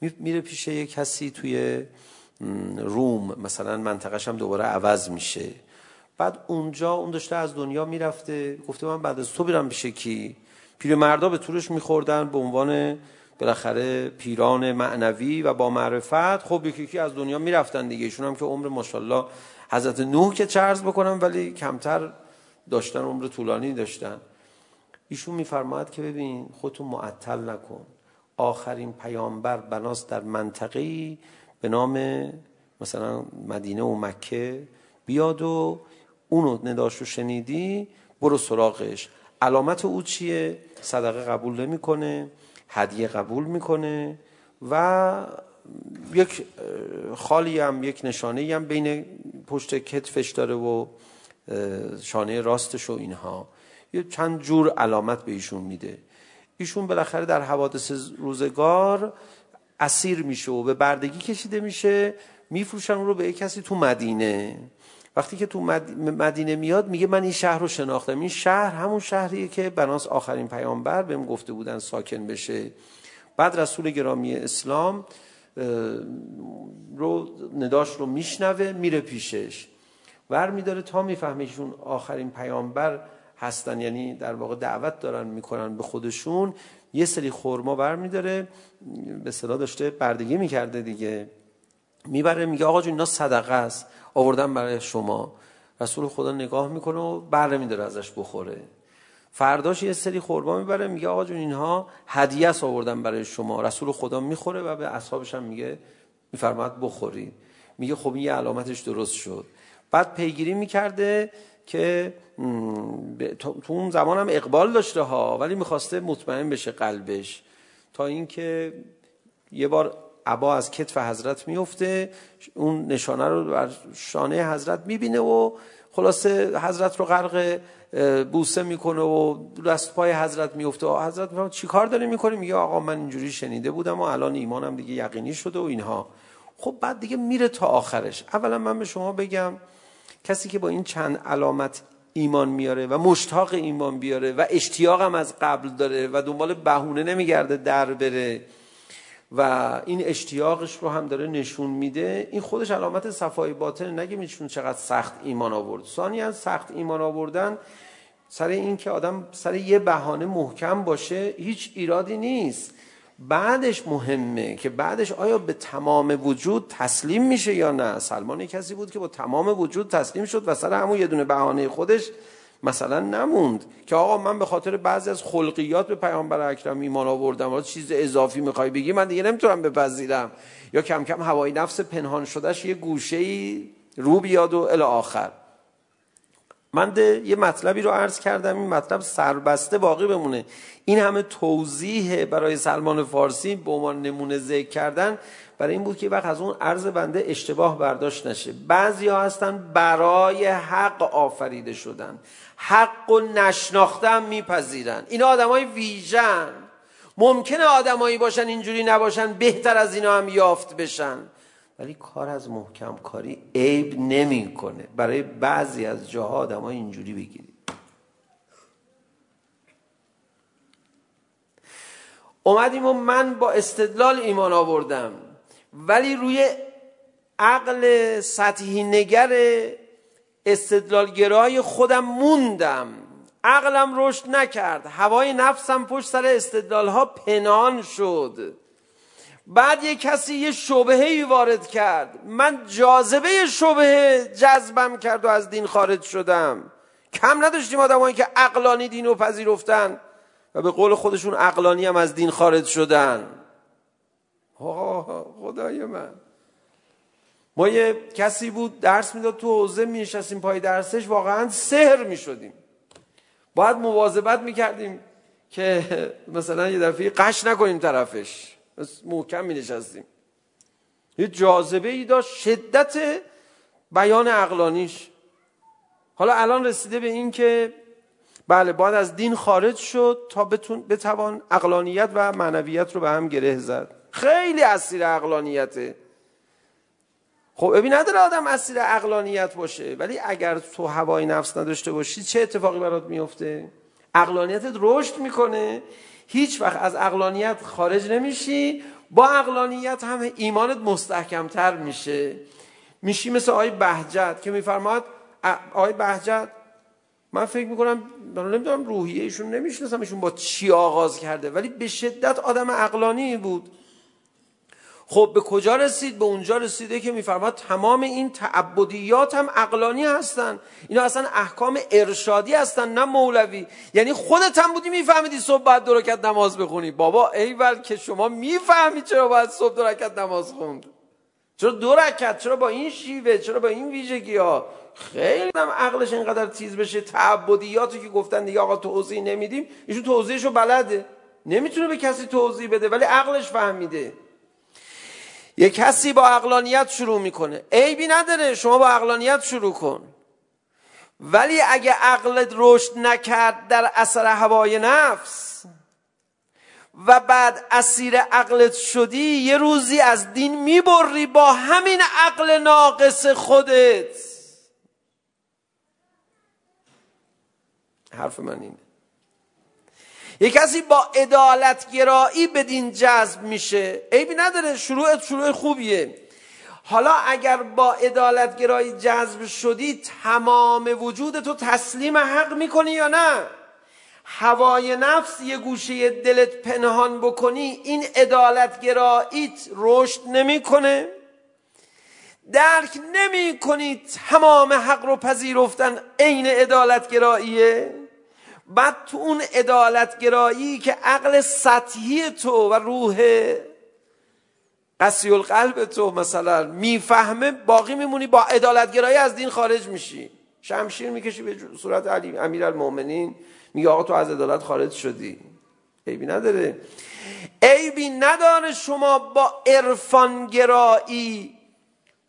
میره پیش یک کسی توی روم. مثلا منطقه‌ش هم دوباره عوض میشه. بعد اونجا اون داشته از دنیا میرفته گفته من بعد از تو برم پیش کی پیرمردا به تورش میخوردن به عنوان بالاخره پیران معنوی و با معرفت خب یکی یکی از دنیا میرفتن دیگه ایشون هم که عمر ماشاءالله حضرت نوح که چرز بکنم ولی کمتر داشتن عمر طولانی داشتن ایشون میفرماد که ببین خودتون معطل نکن آخرین پیامبر بناس در منطقه‌ای به نام مثلا مدینه و مکه بیاد و اونو نداشو شنیدی برو سراغش. علامت او چیه؟ صدقه قبول نمیکنه هدیه قبول میکنه و یک خالی هم یک نشانه هم بین پشت کتفش داره و شانه راستش و اینها. یه چند جور علامت به ایشون میده. ایشون بالاخره در حوادث روزگار اسیر میشه و به بردگی کشیده میشه. میفروشن رو به یک کسی تو مدینه. وقتی که تو مدینه میاد میگه من این شهر رو شناختم. این شهر همون شهریه که بناس آخرین پیامبر بهم گفته بودن ساکن بشه. بعد رسول گرامی اسلام رو نداش رو میشنوه میره پیشش. ور میداره تا میفهمه ایشون آخرین پیامبر هستن. یعنی در واقع دعوت دارن میکنن به خودشون. یه سری خورما بر میداره. به صلاح داشته بردگی میکرده دیگه. میبره میگه آقا جون اینا صدقه است. آوردن برای شما. رسول خدا نگاه میکنه و بره میداره ازش بخوره. فرداش یه سری خورما میبره میگه آقا جون اینها هدیه است آوردن برای شما. رسول خدا میخوره و به اصحابش هم میگه میفرماد بخورید میگه خب این علامتش درست شد. بعد پیگیری میکرده که تو اون زمان هم اقبال داشته ها ولی میخواسته مطمئن بشه قلبش. تا اینکه یه بار عبا از کتف حضرت میفته اون نشانه رو بر شانه حضرت میبینه و خلاصه حضرت رو غرق بوسه میکنه و دست پای حضرت میفته و حضرت میفته چیکار داره میکنه میگه آقا من اینجوری شنیده بودم و الان ایمانم دیگه یقینی شده و اینها خب بعد دیگه میره تا آخرش اولا من به شما بگم کسی که با این چند علامت ایمان میاره و مشتاق ایمان بیاره و اشتیاقم از قبل داره و دنبال بهونه نمیگرده در بره و این اشتیاقش رو هم داره نشون میده. این خودش علامت صفای باطن نگه میشون چقدر سخت ایمان آورد. ثانیا سخت ایمان آوردن سر این که آدم سر یه بهانه محکم باشه هیچ ایرادی نیست. بعدش مهمه که بعدش آیا به تمام وجود تسلیم میشه یا نه؟ سلمان کسی بود که با تمام وجود تسلیم شد و سر همون یه دونه بهانه خودش مثلا نموند که آقا من به خاطر بعضی از خلقیات به پیامبر اکرم ایمان آوردم و چیز اضافی میخوای بگی من دیگه نمیتونم بپذیرم. یا کم کم هوای نفس پنهان شدهش یه گوشه‌ای رو بیاد و الی آخر. من یه مطلبی رو عرض کردم این مطلب سربسته باقی بمونه. این همه توضیح برای سلمان فارسی به عنوان نمونه ذکر کردن برای این بود که وقت از اون عرض بنده اشتباه برداشت نشه. بعضی ها هستن برای حق آفریده شدن. حق و نشناختم میپذیرن. اینا آدمای ویژن. ممکنه آدمایی باشن اینجوری نباشن بهتر از اینا هم یافت بشن. ولی کار از محکم کاری عیب نمیکنه. برای بعضی از جاها آدمای اینجوری بگیرید. اومدیم و من با استدلال ایمان آوردم. ولی روی عقل سطحی نگر استدلالگرای خودم موندم. عقلم رشد نکرد. هوای نفسم پشت سر استدلال ها پنهان شد. بعد یه کسی یه شبهه وارد کرد. من جاذبه شبهه جذبم کرد و از دین خارج شدم. کم نداشتیم آدمایی که عقلانی دین رو پذیرفتن و به قول خودشون عقلانی هم از دین خارج شدن. آه خدای من. ما یه کسی بود درس میداد تو حوزه میشستیم پای درسش واقعا سهر میشدیم. باید مواظبت میکردیم که مثلا یه دفعه قش نکنیم طرفش. محکم می نشستیم یه جاذبه ای داشت شدت بیان عقلانیش. حالا الان رسیده به این که بله باید از دین خارج شد تا بتون بتوان عقلانیت و معنویت رو به هم گره زد. خیلی اسیر عقلانیته. خب ببین نداره آدم اسیر عقلانیت باشه ولی اگر تو هوای نفس نداشته باشی چه اتفاقی برات میفته؟ عقلانیتت رشد میکنه. هیچ وقت از عقلانیت خارج نمیشی با عقلانیت هم ایمانت مستحکمتر میشه. میشی مثل آقای بهجت که میفرماد آقای بهجت من فکر میکنم من نمیدونم روحیه ایشون نمیشناسم ایشون با چی آغاز کرده. ولی به شدت آدم عقلانی بود. خب به کجا رسید؟ به اونجا رسیده که میفرماد تمام این تعبدیات هم عقلانی هستن. اینا اصلا احکام ارشادی هستن نه مولوی. یعنی خودت هم بودی میفهمیدی صبح باید دو رکعت نماز بخونی. بابا ایول که شما میفهمی چرا باید صبح دو رکعت نماز خوند. چرا دو رکعت؟ چرا با این شیوه؟ چرا با این ویژگی ها خیلی هم عقلش اینقدر تیز بشه. تعبدیاتی که گفتن دیگه آقا توضیح نمیدیم ایشون توضیحشو بلده. نمیتونه به کسی توضیح بده ولی عقلش فهمیده. یه کسی با عقلانیت شروع میکنه. عیبی نداره شما با عقلانیت شروع کن. ولی اگه عقلت رشد نکرد در اثر هوای نفس و بعد اسیر عقلت شدی یه روزی از دین میبری با همین عقل ناقص خودت. حرف من اینه. یه کسی با عدالت گرایی بدین جذب میشه عیبی نداره شروع شروع خوبیه حالا اگر با عدالت گرایی جذب شدی تمام وجود تو تسلیم حق میکنی یا نه هوای نفس یه گوشه دلت پنهان بکنی این عدالت گراییت رشد نمیکنه درک نمی کنی تمام حق رو پذیرفتن عین عدالت گراییه بعد تو اون عدالت گرایی که عقل سطحی تو و روح قسی القلب تو مثلا میفهمه باقی میمونی با عدالت گرایی از دین خارج میشی شمشیر میکشی به صورت علی امیرالمومنین میگه آقا تو از عدالت خارج شدی عیبی نداره عیبی نداره شما با عرفان گرایی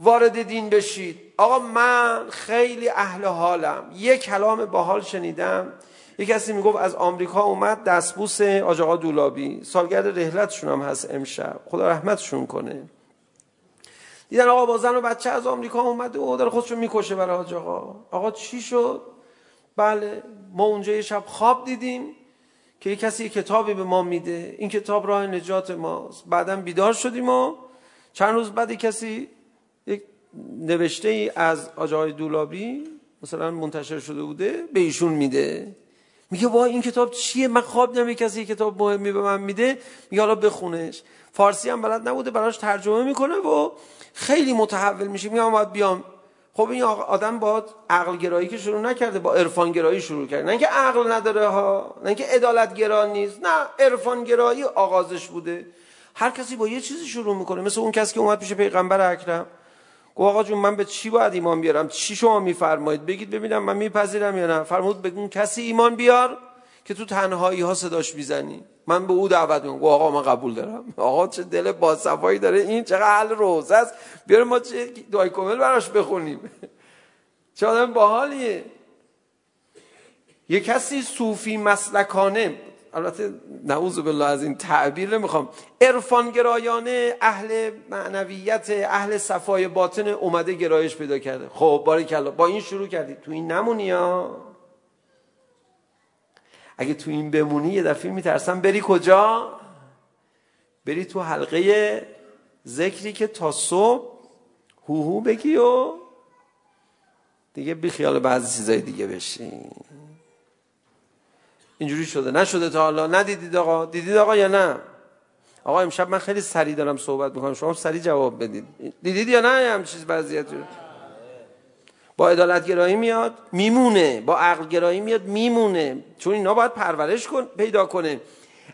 وارد دین بشید آقا من خیلی اهل حالم یک کلام باحال شنیدم یه کسی میگفت از آمریکا اومد دستبوس آج آقا دولابی سالگرد رحلتشون هم هست امشب. خدا رحمتشون کنه. دیدن آقا با زن و بچه از آمریکا اومده و داره خودشو میکشه برای آج آقا. آقا چی شد؟ بله ما اونجا یه شب خواب دیدیم که یه کسی یه کتابی به ما میده. این کتاب راه نجات ماست. بعدا بیدار شدیم و چند روز بعد کسی یک نوشته ای از آجای دولابی مثلا منتشر شده بوده به ایشون میده. میگه وای این کتاب چیه؟ من خواب نمی کسی کتاب مهمی به من میده؟ میگه حالا بخونش. فارسی هم بلد نبوده براش ترجمه میکنه و خیلی متحول میشه. میگه باید بیام. خب این آدم با عقل گرایی که شروع نکرده با عرفان گرایی شروع کرده. نه اینکه عقل نداره ها نه اینکه عدالت گرا نیست نه عرفان گرایی آغازش بوده. هر کسی با یه چیزی شروع میکنه مثل اون کسی که اومد پیش پیغمبر اکرم. گو آقا جون من به چی باید ایمان بیارم؟ چی شما میفرمایید؟ بگید ببینم من میپذیرم یا نه؟ فرمود بگون کسی ایمان بیار که تو تنهایی ها صداش میزنی. من به او دعوت میکنم. گو آقا من قبول دارم. آقا چه دل با صفایی داره. این چقدر حل روزه است. بیار ما چه دعای کامل براش بخونیم. چه آدم باحالیه. یه کسی صوفی مسلکانه البته نعوذ بالله از این تعبیر میخوام عرفان گرایانه اهل معنویت اهل صفای باطن اومده گرایش پیدا کرده خب بارک الله با این شروع کردی تو این نمونی ها اگه تو این بمونی یه دفعه میترسم بری کجا بری تو حلقه ذکری که تا صبح هوهو بگی و دیگه بی خیال بعضی چیزای دیگه بشی اینجوری شده. نشده تا حالا. ندیدید آقا. دیدید آقا یا نه؟ آقا امشب من خیلی سریع دارم صحبت میکنم. شما سریع جواب بدید. دیدید یا نه هم چیز وضعیتی با عدالت گرایی میاد میمونه. با عقل گرایی میاد میمونه. چون اینا باید پرورش کن پیدا کنه.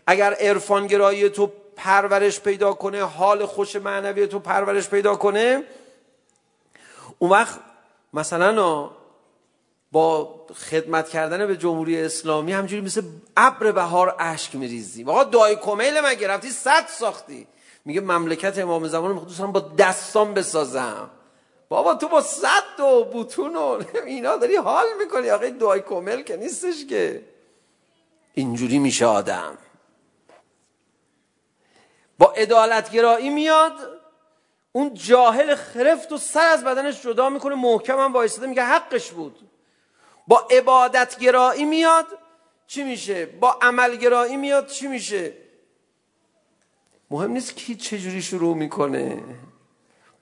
اگر عرفان گرایی تو پرورش پیدا کنه حال خوش معنوی تو پرورش پیدا کنه اون وقت مثلا با خدمت کردن به جمهوری اسلامی همجوری مثل ابر بهار اشک میریزی. آقا دای کمیل مگه؟ رفتی صد ساختی. میگه مملکت امام زمان میخواد دوستان با دستان بسازم. بابا تو با صد و بوتون و اینا داری حال میکنی. آقا دای کمیل که نیستش که. اینجوری میشه آدم. با عدالت گرایی میاد اون جاهل خرفت و سر از بدنش جدا میکنه محکم هم وایساده میگه حقش بود. با عبادت گرایی میاد. چی میشه؟ با عمل گرایی میاد. چی میشه؟ مهم نیست کی چه جوری شروع میکنه.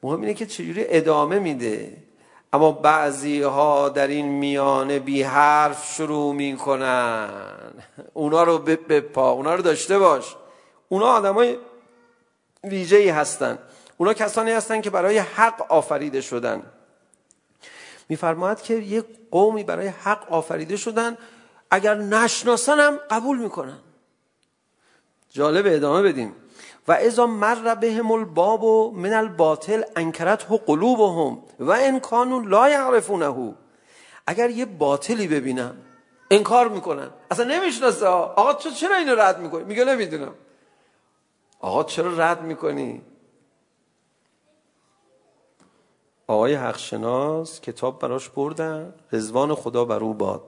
مهم اینه که چجوری ادامه میده. اما بعضی ها در این میانه بی حرف شروع میکنن. اونا رو بپا. اونا رو داشته باش. اونا آدمای ویژه‌ای هستن. اونا کسانی هستن که برای حق آفریده شدن. میفرماید که یک قومی برای حق آفریده شدن اگر نشناسن هم قبول میکنن. جالب ادامه بدیم. و اذا مر بهم الباب و من الباطل انکرته قلوبهم و ان کانوا لا یعرفونه. اگر یه باطلی ببینم انکار میکنن. اصلا نمیشناسه. آقا تو چرا اینو رد میکنی؟ میگه نمیدونم. آقا چرا رد میکنی؟ آقای حقشناس کتاب براش بردن رزوان خدا بر او باد.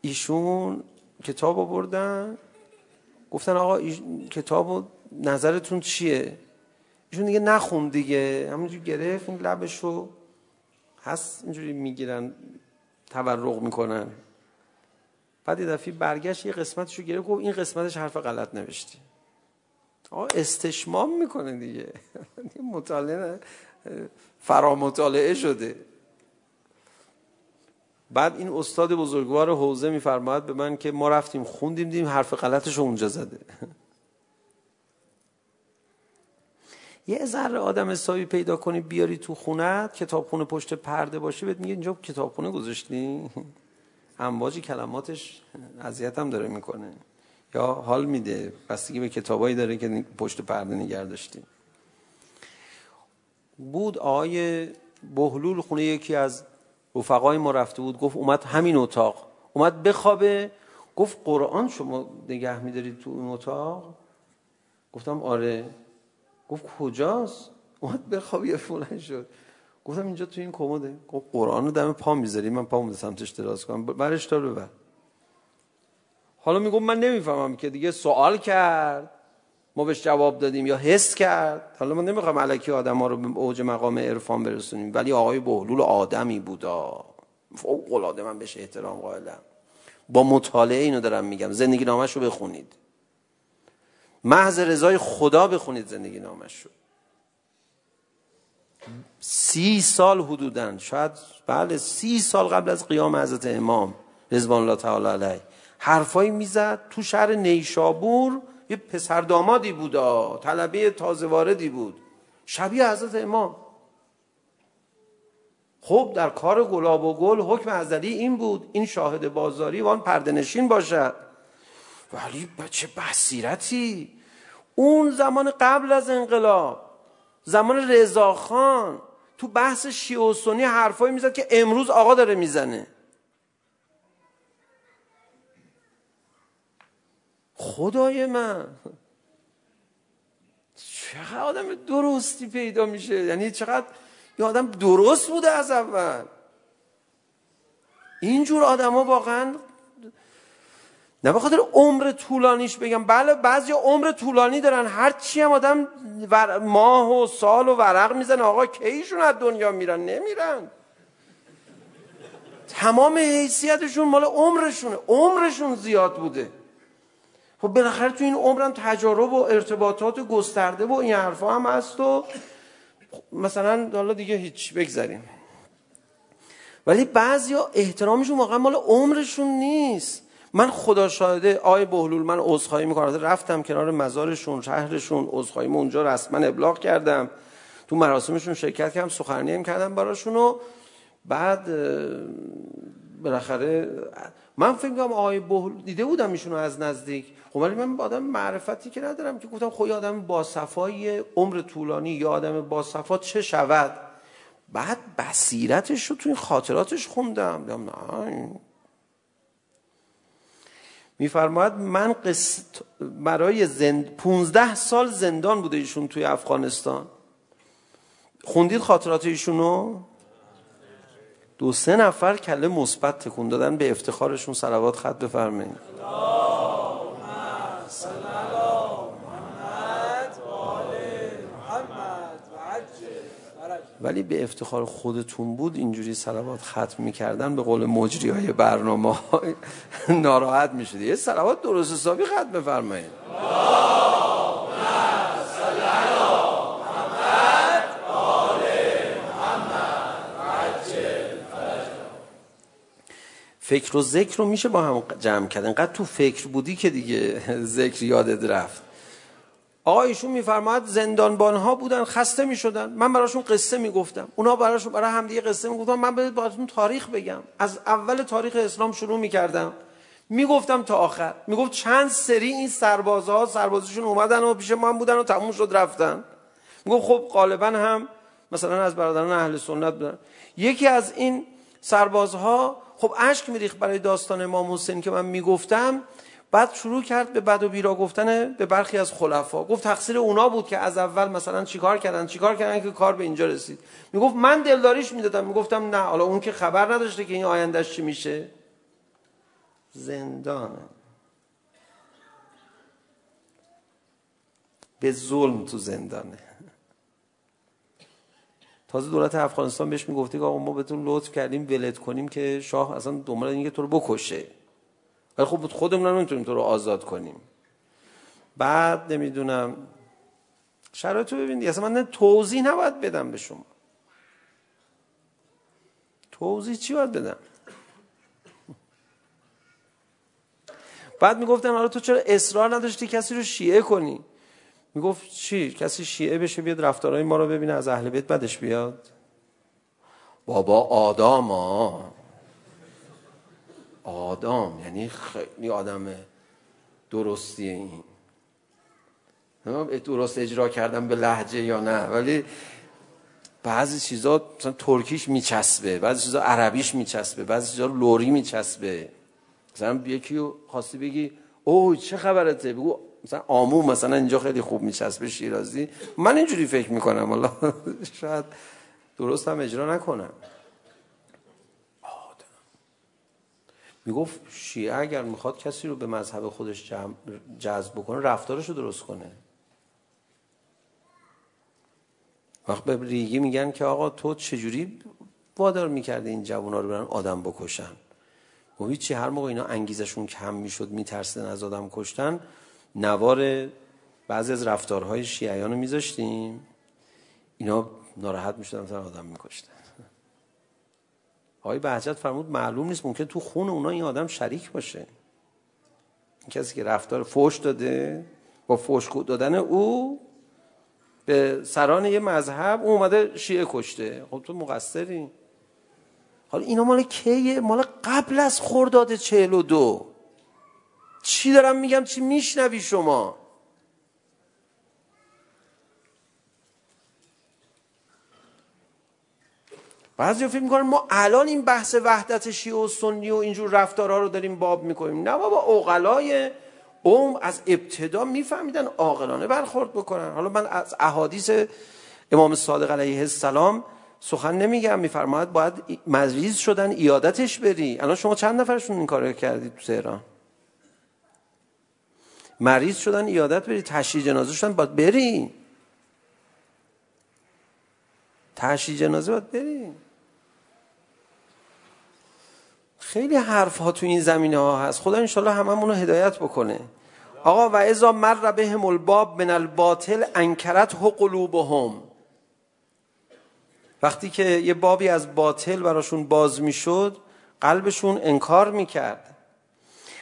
ایشون کتاب رو بردن گفتن آقا ایش... کتاب نظرتون چیه؟ ایشون دیگه نخون دیگه. همونجور گرفت این لبشو هست اینجوری میگیرن تورق میکنن. بعد یه دفعه برگشت یه قسمتش رو گرفت گفت این قسمتش حرف غلط نوشتی آقا استشمام میکنه دیگه. مطالعه فرا مطالعه شده بعد این استاد بزرگوار حوزه میفرماید به من که ما رفتیم خوندیم دیدیم حرف غلطش رو اونجا زده یه ذره آدم حسابی پیدا کنی بیاری تو خونت کتابخونه پشت پرده باشه بهت میگه اینجا کتابخونه گذاشتی امواج کلماتش اذیتم داره میکنه یا حال میده بستگی به کتابایی داره که پشت پرده نگرداشتی بود آقای بهلول خونه یکی از رفقای ما رفته بود گفت اومد همین اتاق. اومد بخوابه گفت قرآن شما نگه میدارید تو این اتاق؟ گفتم آره. گفت کجاست؟ اومد بخواب یه فلان شد. گفتم اینجا تو این کموده گفت قرآن رو دم پا میذاری من پا پامو سمتش دراز کنم. برش تا ببر. حالا میگم من نمیفهمم که دیگه سوال کرد. ما بهش جواب دادیم. یا حس کرد. حالا ما نمیخوام علکی آدم ها رو به اوج مقام عرفان برسونیم. ولی آقای بهلول آدمی بودا. فوق العاده من بهش احترام قائلم. با مطالعه اینو دارم میگم. زندگی نامش رو بخونید. محض رضای خدا بخونید زندگی نامش رو. سی سال حدودن شاید بله سی سال قبل از قیام حضرت امام رضوان الله تعالی علیه. حرفایی میزد تو شهر نیشابور یه پسر دامادی بودا طلبه تازه واردی بود. شبیه حضرت امام. خب در کار گلاب و گل حکم ازلی این بود این شاهد بازاری وان پردنشین باشد. ولی بچه بصیرتی؟ اون زمان قبل از انقلاب زمان رضا خان تو بحث شیعه و سنی حرفایی میزد که امروز آقا داره میزنه. خدای من چقدر آدم درستی پیدا میشه. یعنی چقدر یه آدم درست بوده از اول. اینجور آدم ها واقعا نه بخاطر عمر طولانیش بگم. بله بعضی عمر طولانی دارن. هر چی هم آدم ور... ماه و سال و ورق میزن آقا کیشون از دنیا میرن؟ نمیرن. تمام حیثیتشون مال عمرشونه. عمرشون زیاد بوده. خب بالاخره تو این عمرم تجارب و ارتباطات گسترده و این حرفا هم هست و مثلا حالا دیگه هیچ بگذاریم ولی بعضیا احترامشون واقعا مال عمرشون نیست. من خدا شاهده آی بهلول من عذرخواهی میکنم. رفتم کنار مزارشون شهرشون عذرخواهی اونجا رسما ابلاغ کردم. تو مراسمشون شرکت کردم سخنرانی هم کردم براشون و بعد بالاخره من فکر کنم آقای بهل دیده بودم ایشونو از نزدیک. خب ولی من آدم معرفتی که ندارم که گفتم خب آدم با صفای عمر طولانی یا آدم با صفا چه شود؟ بعد بصیرتش رو تو این خاطراتش خوندم. دیدم نه. میفرماد من قسط برای زند 15 سال زندان بوده ایشون توی افغانستان. خوندید خاطرات ایشونو؟ دو سه نفر کله مثبت تکون دادن به افتخارشون صلوات خط بفرمایید علی محمد و آل محمد ولی به افتخار خودتون بود اینجوری صلوات ختم می‌کردن به قول مجری های برنامه ناراحت می‌شدی یه صلوات درست حسابی ختم بفرمایید فکر و ذکر رو میشه با هم جمع کرد. انقدر تو فکر بودی که دیگه ذکر یادت رفت. آقا ایشون میفرماد زندانبان ها بودن خسته میشدن. من براشون قصه میگفتم. اونا براشون برای هم دیگه قصه میگفتم من بهت براتون تاریخ بگم. از اول تاریخ اسلام شروع میکردم. میگفتم تا آخر. میگفت چند سری این سربازها سربازشون اومدن و پیش من بودن و تموم شد رفتن. میگفت خب غالبا هم مثلا از برادران اهل سنت بودن. یکی از این سربازها خب اشک میریخت برای داستان امام حسین که من میگفتم بعد شروع کرد به بد و بیرا گفتن به برخی از خلفا. گفت تقصیر اونا بود که از اول مثلا چیکار کردن چیکار کردن که کار به اینجا رسید. میگفت من دلداریش میدادم. میگفتم نه حالا اون که خبر نداشته که این آیندهش چی میشه. زندان. به ظلم تو زندانه. تازه دولت افغانستان بهش میگفتی که آقا ما بهتون لطف کردیم ولت کنیم که شاه اصلا دنبال اینکه تو رو بکشه. ولی خب خودمون هم نمیتونیم تو رو آزاد کنیم. بعد نمیدونم. شرایطو ببینید. اصلا من توضیح نباید بدم به شما. توضیح چی باید بدم؟ بعد میگفتن حالا تو چرا اصرار نداشتی کسی رو شیعه کنی؟ میگفت چی؟ کسی شیعه بشه بیاد رفتارهای ما رو ببینه از اهل بیت بدش بیاد. بابا آدم ها. آدم یعنی خیلی آدم درستی این. نمیدونم درست اجرا کردم به لحجه یا نه ولی بعضی چیزا مثلا ترکیش میچسبه بعضی چیزا عربیش میچسبه بعضی چیزا لوری میچسبه. مثلا یکی رو خواستی بگی اوه چه خبرته؟ بگو مثلا آمو مثلا اینجا خیلی خوب میچسبه شیرازی. من اینجوری فکر میکنم الله شاید درست هم اجرا نکنم. میگفت شیعه اگر میخواد کسی رو به مذهب خودش جذب بکنه رفتارش رو درست کنه. وقت به ریگی میگن که آقا تو چجوری وادار میکرده این جوان رو برن آدم بکشن؟ و هیچی هر موقع اینا انگیزشون کم میشد میترسیدن از آدم کشتن نوار بعضی از رفتارهای شیعیان رو میذاشتیم. اینا ناراحت میشدن مثلا آدم میکشتن. آقای بهجت فرمود معلوم نیست ممکن تو خون اونا این آدم شریک باشه. این کسی که رفتار فوش داده با فوش دادن او به سران یه مذهب او اومده شیعه کشته. خب تو مقصری. حالا اینا مال کیه؟ مال قبل از خرداد 42 چی دارم میگم؟ چی میشنوی شما؟ بعضی فکر میکنن ما الان این بحث وحدت شیعه و سنی و اینجور رفتارها رو داریم باب میکنیم. نه بابا اوغلای قوم از ابتدا میفهمیدن عاقلانه برخورد بکنن. حالا من از احادیث امام صادق علیه السلام سخن نمیگم میفرماید باید مریض شدن ایادتش بری الان شما چند نفرشون این کارو کردید تو تهران؟ مریض شدن ایادت بری تشییع جنازه شدن باید بری تشییع جنازه باید بری خیلی حرف ها تو این زمینه ها هست. خدا ان شاء الله رو هدایت بکنه. آقا و اذا مر بهم الباب من الباطل انکرت قلوبهم. وقتی که یه بابی از باطل براشون باز میشد قلبشون انکار میکرد.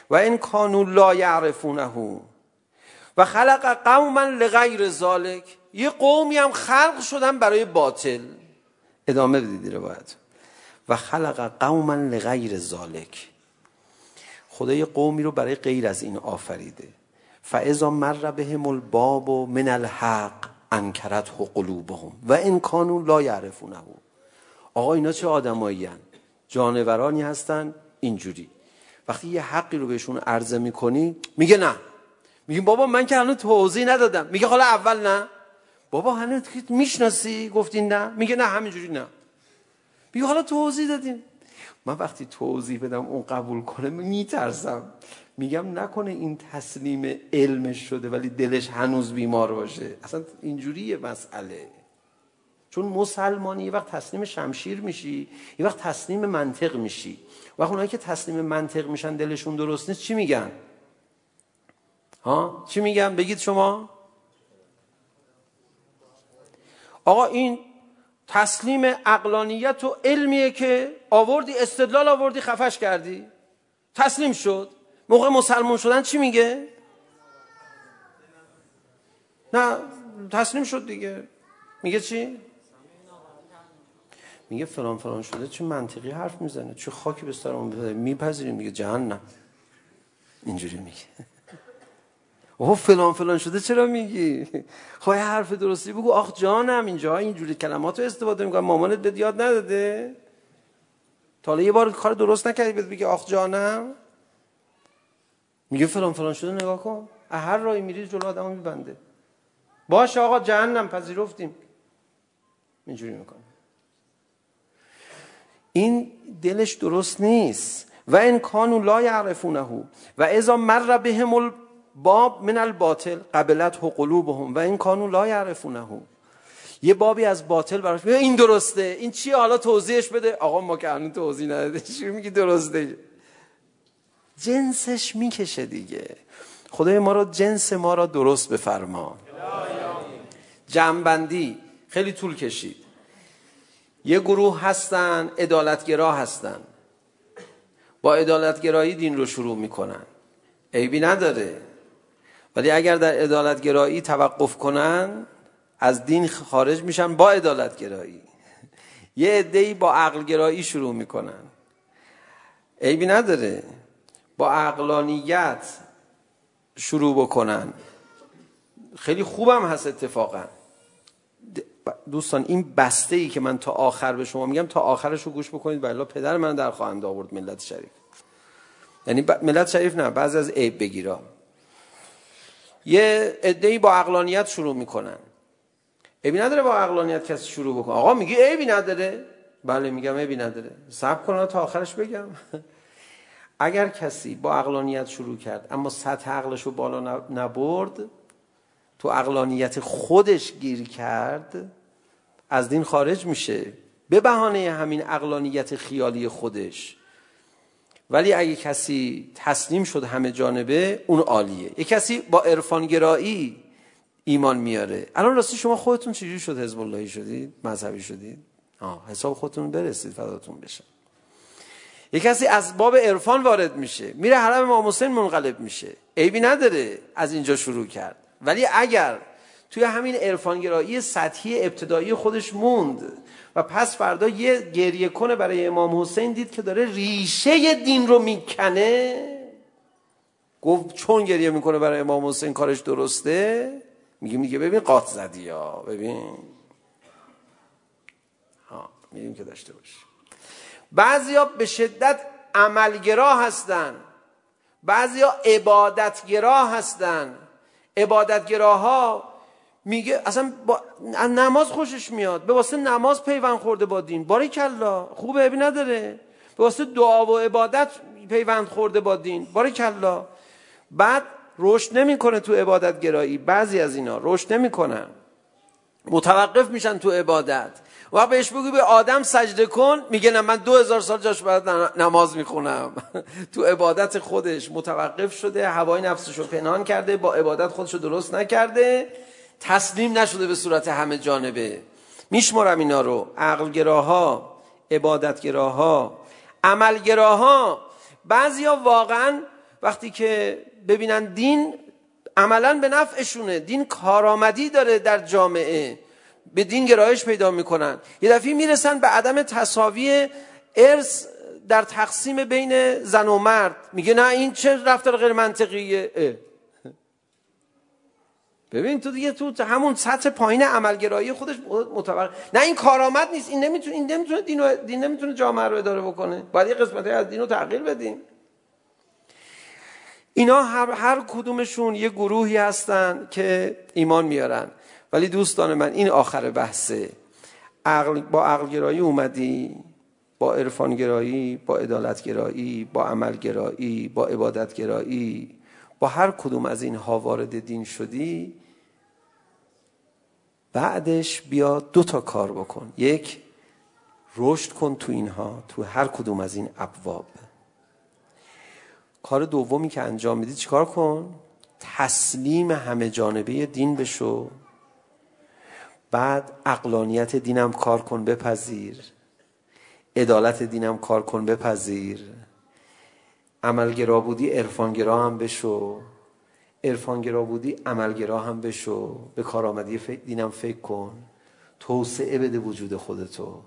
و این کانو لا یعرفونه. و خلق قوما لغیر ذالک یه قومی هم خلق شدن برای باطل. ادامه بدید روایت. و خلق قوما لغیر ذالک خدا یه قومی رو برای غیر از این آفریده. فاذا مر بهم الباب من الحق انکرت قلوبهم. و ان کانوا لا يعرفونه. آقا اینا چه آدمایی هستن جانورانی هستن؟ اینجوری. وقتی یه حقی رو بهشون عرضه میکنی میگه نه. میگه بابا من که هنوز توضیح ندادم. میگه حالا اول نه. بابا هنوز میشناسی؟ گفتین نه. میگه نه همینجوری نه. میگه حالا توضیح دادیم من وقتی توضیح بدم اون قبول کنه میترسم. میگم نکنه این تسلیم علمش شده ولی دلش هنوز بیمار باشه. اصلا اینجوریه مسئله. چون مسلمانی یه وقت تسلیم شمشیر میشی یه وقت تسلیم منطق میشی. وقت اونایی که تسلیم منطق میشن دلشون درست نیست چی میگن؟ ها چی میگم بگید شما آقا این تسلیم عقلانیت و علمیه که آوردی استدلال آوردی خفش کردی تسلیم شد موقع مسلمان شدن چی میگه نه تسلیم شد دیگه میگه چی میگه فلان فلان شده چه منطقی حرف میزنه چه خاکی به سرمون میپذیریم میگه جهنم اینجوری میگه اوه فلان فلان شده چرا میگی؟ خواهی حرف درستی بگو. آخ جانم اینجا اینجوری کلمات رو استفاده میکنم. مامانت به یاد نداده؟ تا یه بار کار درست نکردی بهت بگی آخ جانم؟ میگه فلان فلان شده نگاه کن. هر راهی میری جلو آدمو میبنده. باش آقا جهنم پذیرفتیم. اینجوری میکنه. این دلش درست نیست. و ان کانو لا یعرفونه. و اذا مر بهم باب من الباطل قبلت قلوبهم و این کانون لا یعرفونه. یه بابی از باطل براش این درسته. این چی؟ حالا توضیحش بده. آقا ما که هنوز توضیح نداده چی میگی درسته؟ جنسش میکشه دیگه. خدای ما را جنس ما را درست بفرما. جنبندی خیلی طول کشید. یه گروه هستن ادالتگرا هستن. با ادالتگرایی دین رو شروع میکنن. عیبی نداره. ولی اگر در عدالت گرایی توقف کنن از دین خارج میشن با عدالت گرایی. یه عده‌ای با عقل گرایی شروع میکنن. عیبی نداره. با عقلانیت شروع بکنن. خیلی خوبم هست اتفاقا. دوستان این بسته ای که من تا آخر به شما میگم تا آخرش رو گوش بکنید. بلا پدر من در خواهند آورد ملت شریف. یعنی ملت شریف نه بعضی از عیب بگیرا. یه عده‌ای با عقلانیت شروع میکنن. عیبی نداره با عقلانیت کسی شروع بکنه. آقا میگی عیبی نداره. بله میگم عیبی نداره. صبر کن تا آخرش بگم. اگر کسی با عقلانیت شروع کرد اما سطح عقلش رو بالا نبرد تو عقلانیت خودش گیر کرد از دین خارج میشه. به بهانه همین عقلانیت خیالی خودش. ولی اگه کسی تسلیم شد همه جانبه اون عالیه. یک کسی با عرفان گرایی ایمان میاره. الان راستی شما خودتون چجوری شد حزب اللهی شدید مذهبی شدید آه حساب خودتون برسید فداتون بشه. یک کسی از باب عرفان وارد میشه میره حرم امام حسین منقلب میشه. عیبی نداره از اینجا شروع کرد. ولی اگر توی همین عرفان گرایی سطحی ابتدایی خودش موند و پس فردا یه گریه کنه برای امام حسین دید که داره ریشه دین رو میکنه. گفت چون گریه میکنه برای امام حسین کارش درسته؟ میگه میگه ببین قاط زدی یا ببین. ها میگیم که داشته باش. بعضیا به شدت عملگرا هستن. بعضیا عبادتگرا هستن. عبادتگراها میگه اصلا با... نماز خوشش میاد. به واسه نماز پیوند خورده با دین. باری کلا خوبه ابی نداره. به واسه دعا و عبادت پیوند خورده با دین. باری کلا بعد رشد نمیکنه تو عبادت گرایی بعضی از اینا رشد نمیکنن. متوقف میشن تو عبادت. و بهش بگو به آدم سجده کن. میگه نه من 2000 سال جاش بعد نماز میخونم. تو عبادت خودش متوقف شده هوای نفسش رو پنهان کرده با عبادت خودش رو درست نکرده. تسلیم نشده به صورت همه جانبه. میشمارم اینا رو. عقلگراها عبادتگراها عملگراها. بعضیا واقعا وقتی که ببینن دین عملا به نفعشونه. دین کارآمدی داره در جامعه. به دین گرایش پیدا میکنن. یه دفعه میرسن به عدم تساوی ارث در تقسیم بین زن و مرد. میگه نه این چه رفتار غیر منطقیه ببین تو دیگه تو همون سطح پایین عملگرایی خودش متوقع نه این کارآمد نیست. این نمیتونه این نمیتونه دین دین نمیتونه جامعه رو اداره بکنه. باید یه قسمتی از دین رو تغییر بدیم. اینا هر هر کدومشون یه گروهی هستن که ایمان میارن. ولی دوستان من این آخر بحثه. عقل با عقل گرایی اومدی با عرفان گرایی با عدالت گرایی با عمل گرایی با عبادت گرایی با هر کدوم از اینها وارد دین شدی بعدش بیا دو تا کار بکن. یک رشد کن تو اینها تو هر کدوم از این ابواب. کار دومی که انجام میدی چیکار کن؟ تسلیم همه جانبه دین بشو. بعد اقلانیت دینم کار کن بپذیر. عدالت دینم کار کن بپذیر. عملگرا بودی عرفانگرا هم بشو. عرفانگرا بودی عملگرا هم بشو به کارآمدی دینم فکر کن توسعه بده وجود خودتو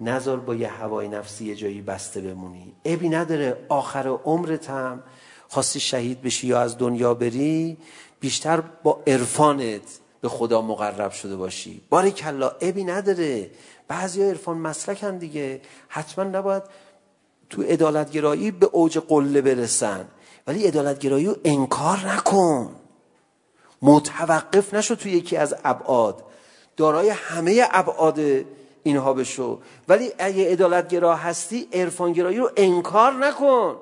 نظر با یه هوای نفسی یه جایی بسته بمونی ابی نداره آخر عمرت هم خواستی شهید بشی یا از دنیا بری بیشتر با عرفانت به خدا مقرب شده باشی باری کلا ابی نداره بعضی ها عرفان مسلک هم دیگه حتما نباید تو عدالت گرایی به اوج قله برسن ولی عدالتگرایی رو انکار نکن. متوقف نشو توی یکی از ابعاد. دارای همه ابعاد اینها بشو. ولی اگه عدالتگرا هستی عرفانگرایی رو انکار نکن.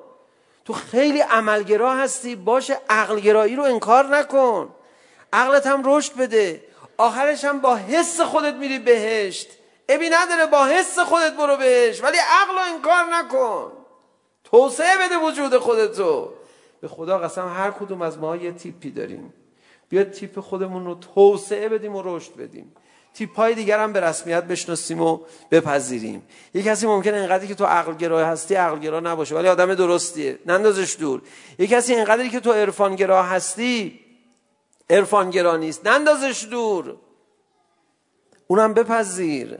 تو خیلی عملگرا هستی باشه عقلگرایی رو انکار نکن. عقلت هم رشد بده. آخرش هم با حس خودت میری بهشت. ابی نداره با حس خودت برو بهش ولی عقل رو انکار نکن. توسعه بده وجود خودتو به خدا قسم هر کدوم از ما یه تیپی داریم. بیاد تیپ خودمون رو توسعه بدیم و رشد بدیم. تیپ های دیگر هم به رسمیت بشناسیم و بپذیریم. یه کسی ممکنه اینقدری که تو عقل گرای هستی عقل گرا نباشه ولی آدم درستیه. نندازش دور. یه کسی اینقدری که تو عرفان گرا هستی عرفان گرا نیست. نندازش دور. اونم بپذیر.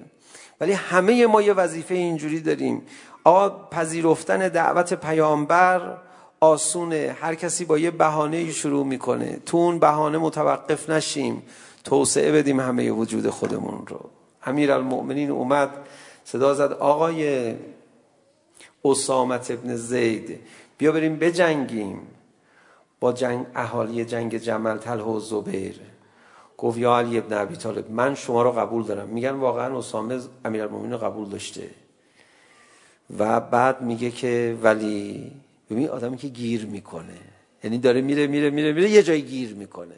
ولی همه ما یه وظیفه اینجوری داریم. آقا پذیرفتن دعوت پیامبر آسونه هر کسی با یه بهانه شروع میکنه. تو اون بهانه متوقف نشیم. توسعه بدیم همه وجود خودمون رو. امیرالمؤمنین اومد صدا زد آقای اسامت ابن زید بیا بریم بجنگیم. با جنگ اهالی جنگ جمل تله و زبیر. گفت یا علی ابن ابی طالب من شما رو قبول دارم. میگن واقعا اسامه امیرالمؤمنین رو قبول داشته. و بعد میگه که ولی ببین آدمی که گیر میکنه یعنی داره میره میره میره میره یه جای گیر میکنه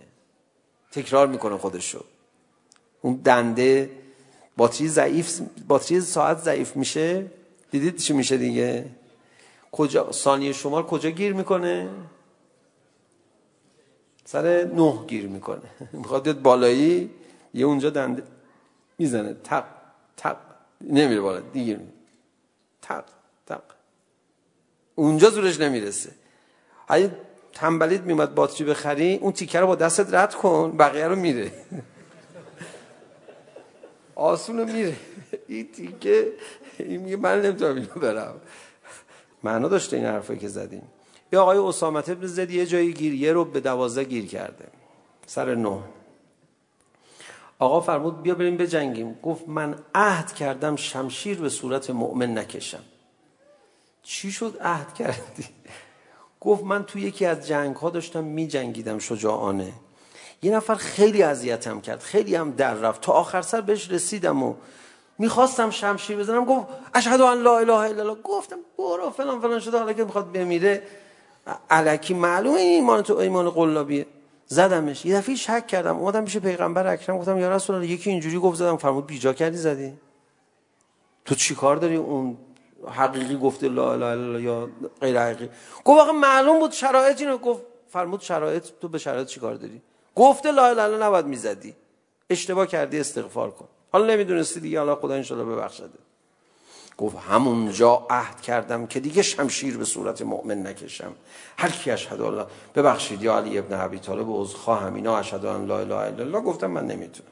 تکرار میکنه خودشو اون دنده باتری ضعیف باتری ساعت ضعیف میشه دیدید چی میشه دیگه کجا ثانیه شمار کجا گیر میکنه سر نه گیر میکنه میخواد بیاد بالایی یه اونجا دنده میزنه تق تق نمیره بالا دیگه اونجا زورش نمیرسه. اگه تنبلیت میومد باتری بخری اون تیکه رو با دستت رد کن بقیه رو میره. آسون میره. این تیکه این میگه من نمیتونم اینو برم. معنا داشته این حرفایی که زدیم. یا آقای اسامت ابن زید یه جایی گیر یه رو به دوازده گیر کرده. سر نه. آقا فرمود بیا بریم بجنگیم. گفت من عهد کردم شمشیر به صورت مؤمن نکشم. چی شد؟ عهد کردی. گفت من تو یکی از جنگ ها داشتم می جنگیدم شجاعانه یه نفر خیلی اذیتم کرد خیلی هم در رفت. تا آخر سر بهش رسیدم و میخواستم شمشیر بزنم. گفت اشهد ان لا اله الا الله. گفتم برو فلان فلان شده. حالا که میخواد بمیره الکی معلومه این ایمان تو ایمان قلابیه. زدمش. یه دفعه شک کردم. اومدم پیش پیغمبر اکرم. گفتم یا رسول الله یکی اینجوری گفت زدم. فرمود بیجا کردی زدی. تو چیکار داری اون حقیقی گفته لا لا لا یا غیر حقیقی گفت واقعا معلوم بود شرایط اینو گفت فرمود شرایط تو به شرایط چیکار داری گفته لا لا لا نباید میزدی اشتباه کردی استغفار کن حالا نمیدونستی دیگه الله خدا ان شاء الله ببخشده گفت همونجا عهد کردم که دیگه شمشیر به صورت مؤمن نکشم هر کی اشهد الله ببخشید یا علی ابن ابی طالب و خواهم اینا اشهد ان لا اله الا الله گفتم من نمیتونم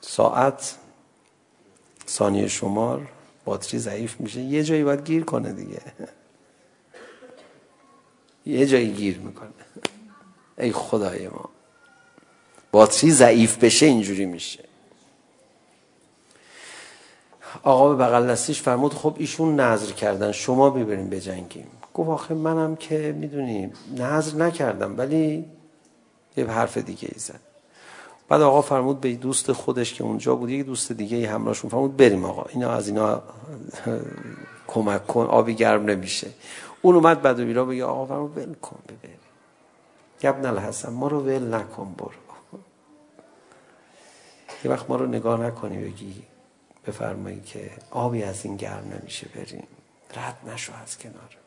ساعت ثانیه شمار باتری ضعیف میشه یه جایی باید گیر کنه دیگه یه جایی گیر میکنه ای خدای ما باتری ضعیف بشه اینجوری میشه آقا به بغل دستیش فرمود خب ایشون نظر کردن شما ببرین بجنگیم گفت آخه منم که میدونی نظر نکردم ولی یه حرف دیگه ای زد بعد آقا فرمود به دوست خودش که اونجا بود یک دوست دیگه ای همراهشون فرمود بریم آقا اینا از اینا کمک کن آبی گرم نمیشه اون اومد بعد و بیرا بگه آقا فرمود ول کن ببین گب الحسن ما رو ول نکن برو یه وقت ما رو نگاه نکنی بگی بفرمایی که آبی از این گرم نمیشه بریم رد نشو از کنار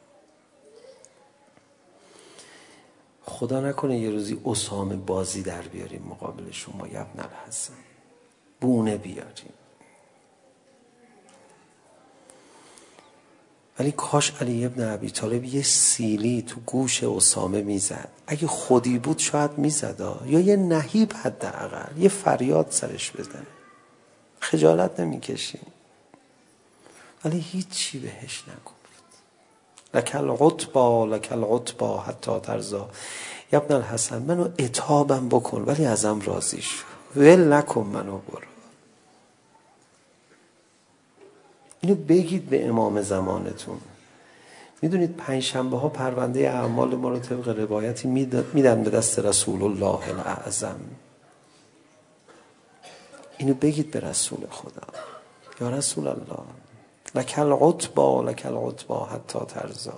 خدا نکنه یه روزی اسامه بازی در بیاریم مقابل شما یبن الحسن. بونه بیاریم. ولی کاش علی ابن عبی طالب یه سیلی تو گوش اسامه میزد. اگه خودی بود شاید میزد یا یه نهیب حداقل یه فریاد سرش بزنه. خجالت نمیکشیم ولی هیچی بهش نگفت لکل عطبا لکل عطبا حتی ترزا یبن الحسن منو اتابم بکن ولی ازم راضی شو ول نکن منو برو اینو بگید به امام زمانتون میدونید پنج شنبه ها پرونده اعمال ما رو طبق روایتی میدن به دست رسول الله الاعظم اینو بگید به رسول خدا یا رسول الله لکل عطبا و لك العتبا حتی ترزا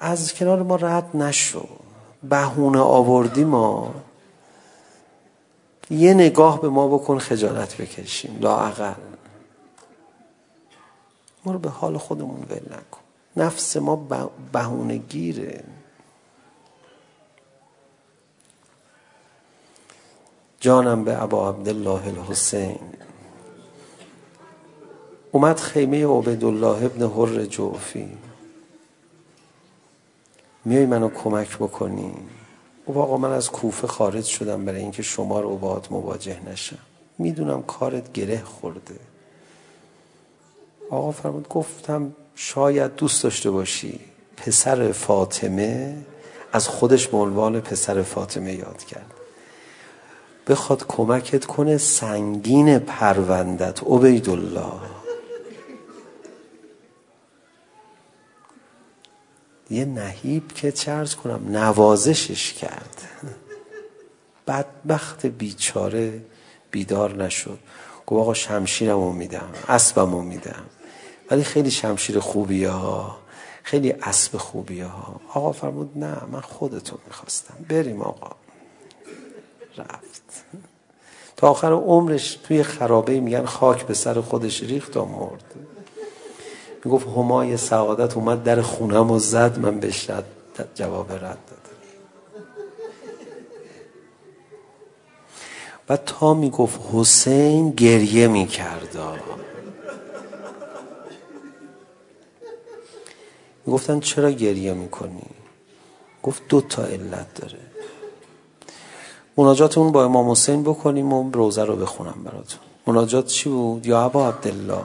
از کنار ما رد نشو بهونه آوردی ما یه نگاه به ما بکن خجالت بکشیم لااقل ما رو به حال خودمون ول نکن نفس ما بهونه گیره جانم به ابا عبدالله الحسین اومد خیمه عبدالله ابن حر جوفی میای منو کمک بکنی او آقا من از کوفه خارج شدم برای اینکه شما رو باهات مواجه نشم میدونم کارت گره خورده آقا فرمود گفتم شاید دوست داشته باشی پسر فاطمه از خودش ملوال پسر فاطمه یاد کرد بخواد کمکت کنه سنگین پروندت عبیدالله یه نهیب که چرز کنم. نوازشش کرد. بدبخت بیچاره بیدار نشد. گفت آقا شمشیرمو میدم اسبمو میدم. ولی خیلی شمشیر خوبیه ها. خیلی اسب خوبیه ها. آقا فرمود نه من خودتو میخواستم. بریم آقا. رفت. تا آخر عمرش توی خرابه میگن خاک به سر خودش ریخت و مرد. میگفت همای سعادت اومد در خونم و زد من به شد جواب رد داد. و تا میگفت حسین گریه میکرد. میگفتن چرا گریه میکنی؟ گفت دو تا علت داره. مناجاتمون با امام حسین بکنیم و روزه رو بخونم براتون. مناجات چی بود؟ یا ابا عبدالله.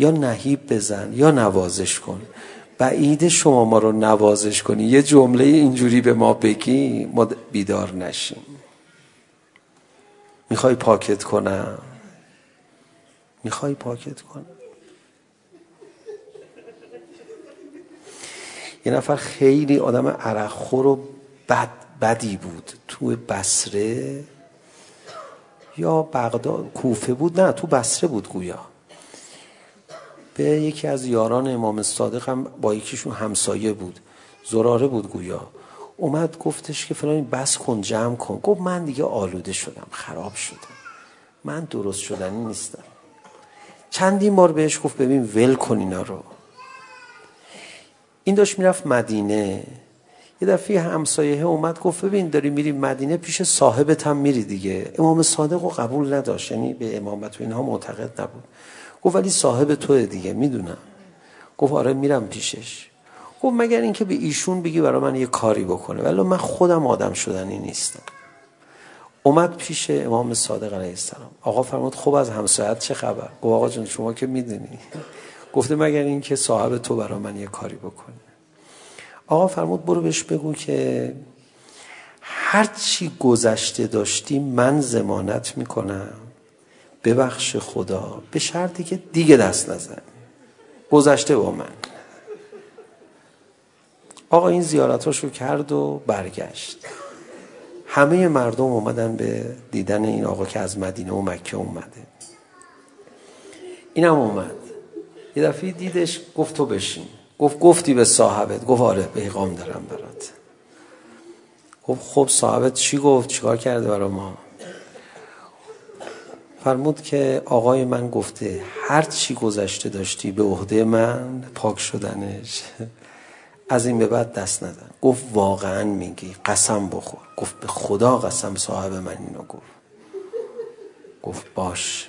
یا نهیب بزن یا نوازش کن بعید شما ما رو نوازش کنی یه جمله اینجوری به ما بگی ما بیدار نشیم میخوای پاکت کنم میخوای پاکت کنم یه نفر خیلی آدم عرقخور و بد بدی بود تو بصره یا بغداد کوفه بود نه تو بصره بود گویا به یکی از یاران امام صادق هم با یکیشون همسایه بود. زراره بود گویا. اومد گفتش که فلانی بس کن جمع کن. گفت من دیگه آلوده شدم خراب شدم من درست شدنی نیستم. چندین بار بهش گفت ببین ول کن اینا رو. این داشت میرفت مدینه. یه دفعه همسایه اومد گفت ببین داری میری مدینه پیش صاحبت هم میری دیگه. امام صادق رو قبول نداشت. یعنی به امامت و اینها معتقد نبود. گفت ولی صاحب توه دیگه میدونم گفت آره میرم پیشش گفت مگر اینکه به ایشون بگی برای من یه کاری بکنه ولی من خودم آدم شدنی نیستم اومد پیش امام صادق علیه السلام آقا فرمود خوب از همسایت چه خبر گفت آقا جون شما که میدونی گفته مگر اینکه صاحب تو برای من یه کاری بکنه آقا فرمود برو بهش بگو که هر چی گذشته داشتی من ضمانت میکنم ببخش خدا. به شرطی که دیگه دست نزن. گذشته با من. آقا این زیارتاشو کرد و برگشت. همه مردم اومدن به دیدن این آقا که از مدینه و مکه اومده. اینم اومد. یه دفعه دیدش گفت تو بشین. گفت گفتی به صاحبت. گفت آره پیغام دارم برات. گفت خب صاحبت چی گفت؟ چیکار کرده برای ما؟ فرمود که آقای من گفته هر چی گذشته داشتی به عهده من پاک شدنش از این به بعد دست ندن گفت واقعا میگی قسم بخور. گفت به خدا قسم صاحب من اینو گفت. گفت باش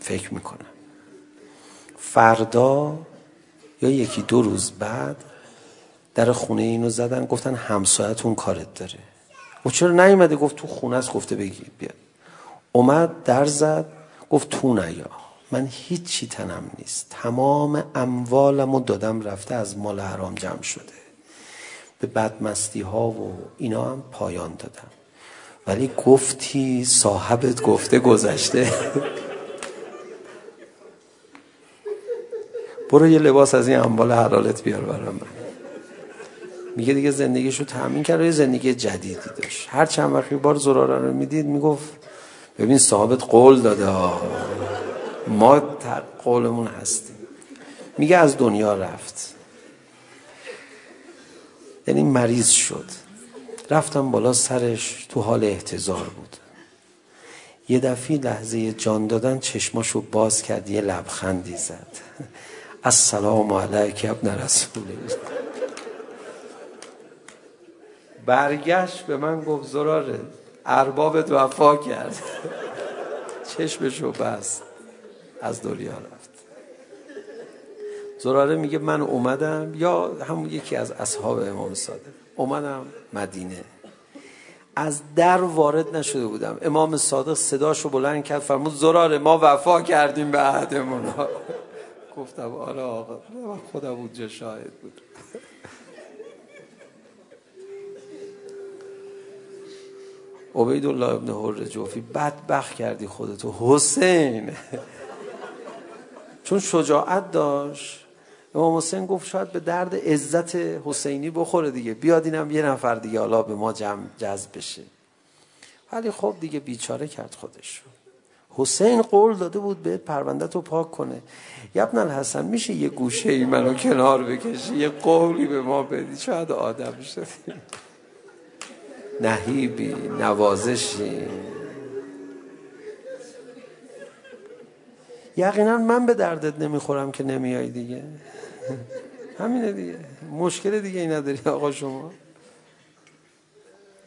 فکر میکنم. فردا یا یکی دو روز بعد در خونه اینو زدن گفتن همسایتون کارت داره. و چرا نیومده؟ گفت تو خونه است گفته بگی بیاد. اومد در زد گفت تو نیا من هیچی تنم نیست تمام اموالمو دادم رفته از مال حرام جمع شده به بدمستی ها و اینا هم پایان دادم ولی گفتی صاحبت گفته گذشته برو یه لباس از این اموال حلالت بیار برام من میگه دیگه زندگیشو تامین کرد و یه زندگی جدیدی داشت هر چند وقتی بار زراره رو میدید میگفت ببین صاحبت قول داده ها. ما قولمون هستیم. میگه از دنیا رفت. یعنی مریض شد. رفتم بالا سرش تو حال احتضار بود. یه دفعه لحظه جان دادن چشماشو باز کرد یه لبخندی زد. السلام علیک ابن رسول الله. برگشت به من گفت زراره. اربابت وفا کرد چشمشو بست از دنیا رفت زراره میگه من اومدم یا همون یکی از اصحاب امام صادق اومدم مدینه از در وارد نشده بودم امام صادق صداشو بلند کرد فرمود زراره ما وفا کردیم به عهدمون گفتم آره آقا خودم اونجا شاهد بود عبید الله ابن حر جوفی بدبخ کردی خودتو حسین چون شجاعت داشت امام حسین گفت شاید به درد عزت حسینی بخوره دیگه بیاد اینم یه نفر دیگه حالا به ما جمع جذب بشه ولی خب دیگه بیچاره کرد خودش حسین قول داده بود بهت پرونده تو پاک کنه یبن الحسن میشه یه گوشه ای منو کنار بکشی یه قولی به ما بدی شاید آدم شدیم نهیبی نوازشی. یقینا من به دردت نمیخورم که نمیای دیگه. همینه دیگه. مشکل دیگه ای نداری آقا شما.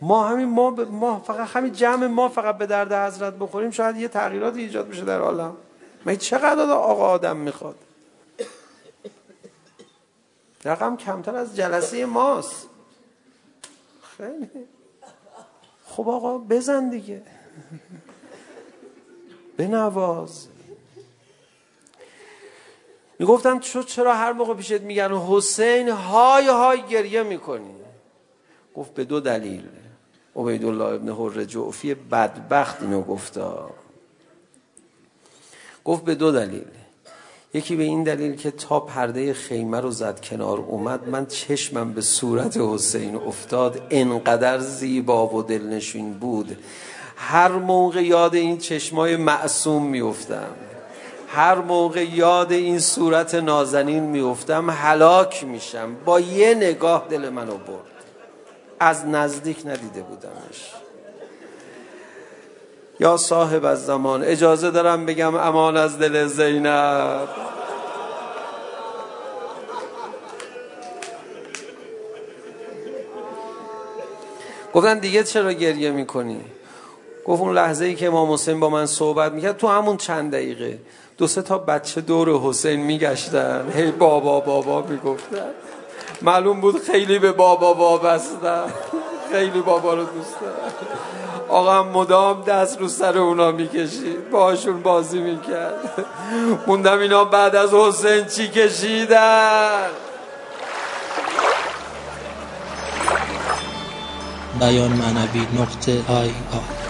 ما همین ما ب... ما فقط همین جمع ما فقط به درد حضرت بخوریم شاید یه تغییراتی ایجاد بشه در عالم. مگه چقدر آقا آدم میخواد؟ رقم کمتر از جلسه ماست. خیلی. خب آقا بزن دیگه. بنواز. میگفتن تو چرا هر موقع پیشت میگن حسین های های گریه میکنی؟ گفت به دو دلیل. عبیدالله ابن حر جعفی بدبخت اینو گفتا. گفت به دو دلیل. یکی به این دلیل که تا پرده خیمه رو زد کنار اومد من چشمم به صورت حسین افتاد. انقدر زیبا و دلنشین بود. هر موقع یاد این چشمای معصوم میافتم. هر موقع یاد این صورت نازنین میافتم هلاک میشم. با یه نگاه دل منو برد. از نزدیک ندیده بودمش. یا صاحب از زمان اجازه دارم بگم امان از دل زینب. گفتن دیگه چرا گریه میکنی؟ گفت اون لحظه ای که امام حسین با من صحبت میکرد تو همون چند دقیقه. دو سه تا بچه دور حسین میگشتن. هی hey, بابا بابا میگفتن. معلوم بود خیلی به بابا وابستن خیلی بابا رو دوست دارن آقا مدام دست رو سر اونا میکشید. باشون بازی میکرد. موندم اینا بعد از حسین چی کشیدن؟ بیان معنوی نقطه آی آی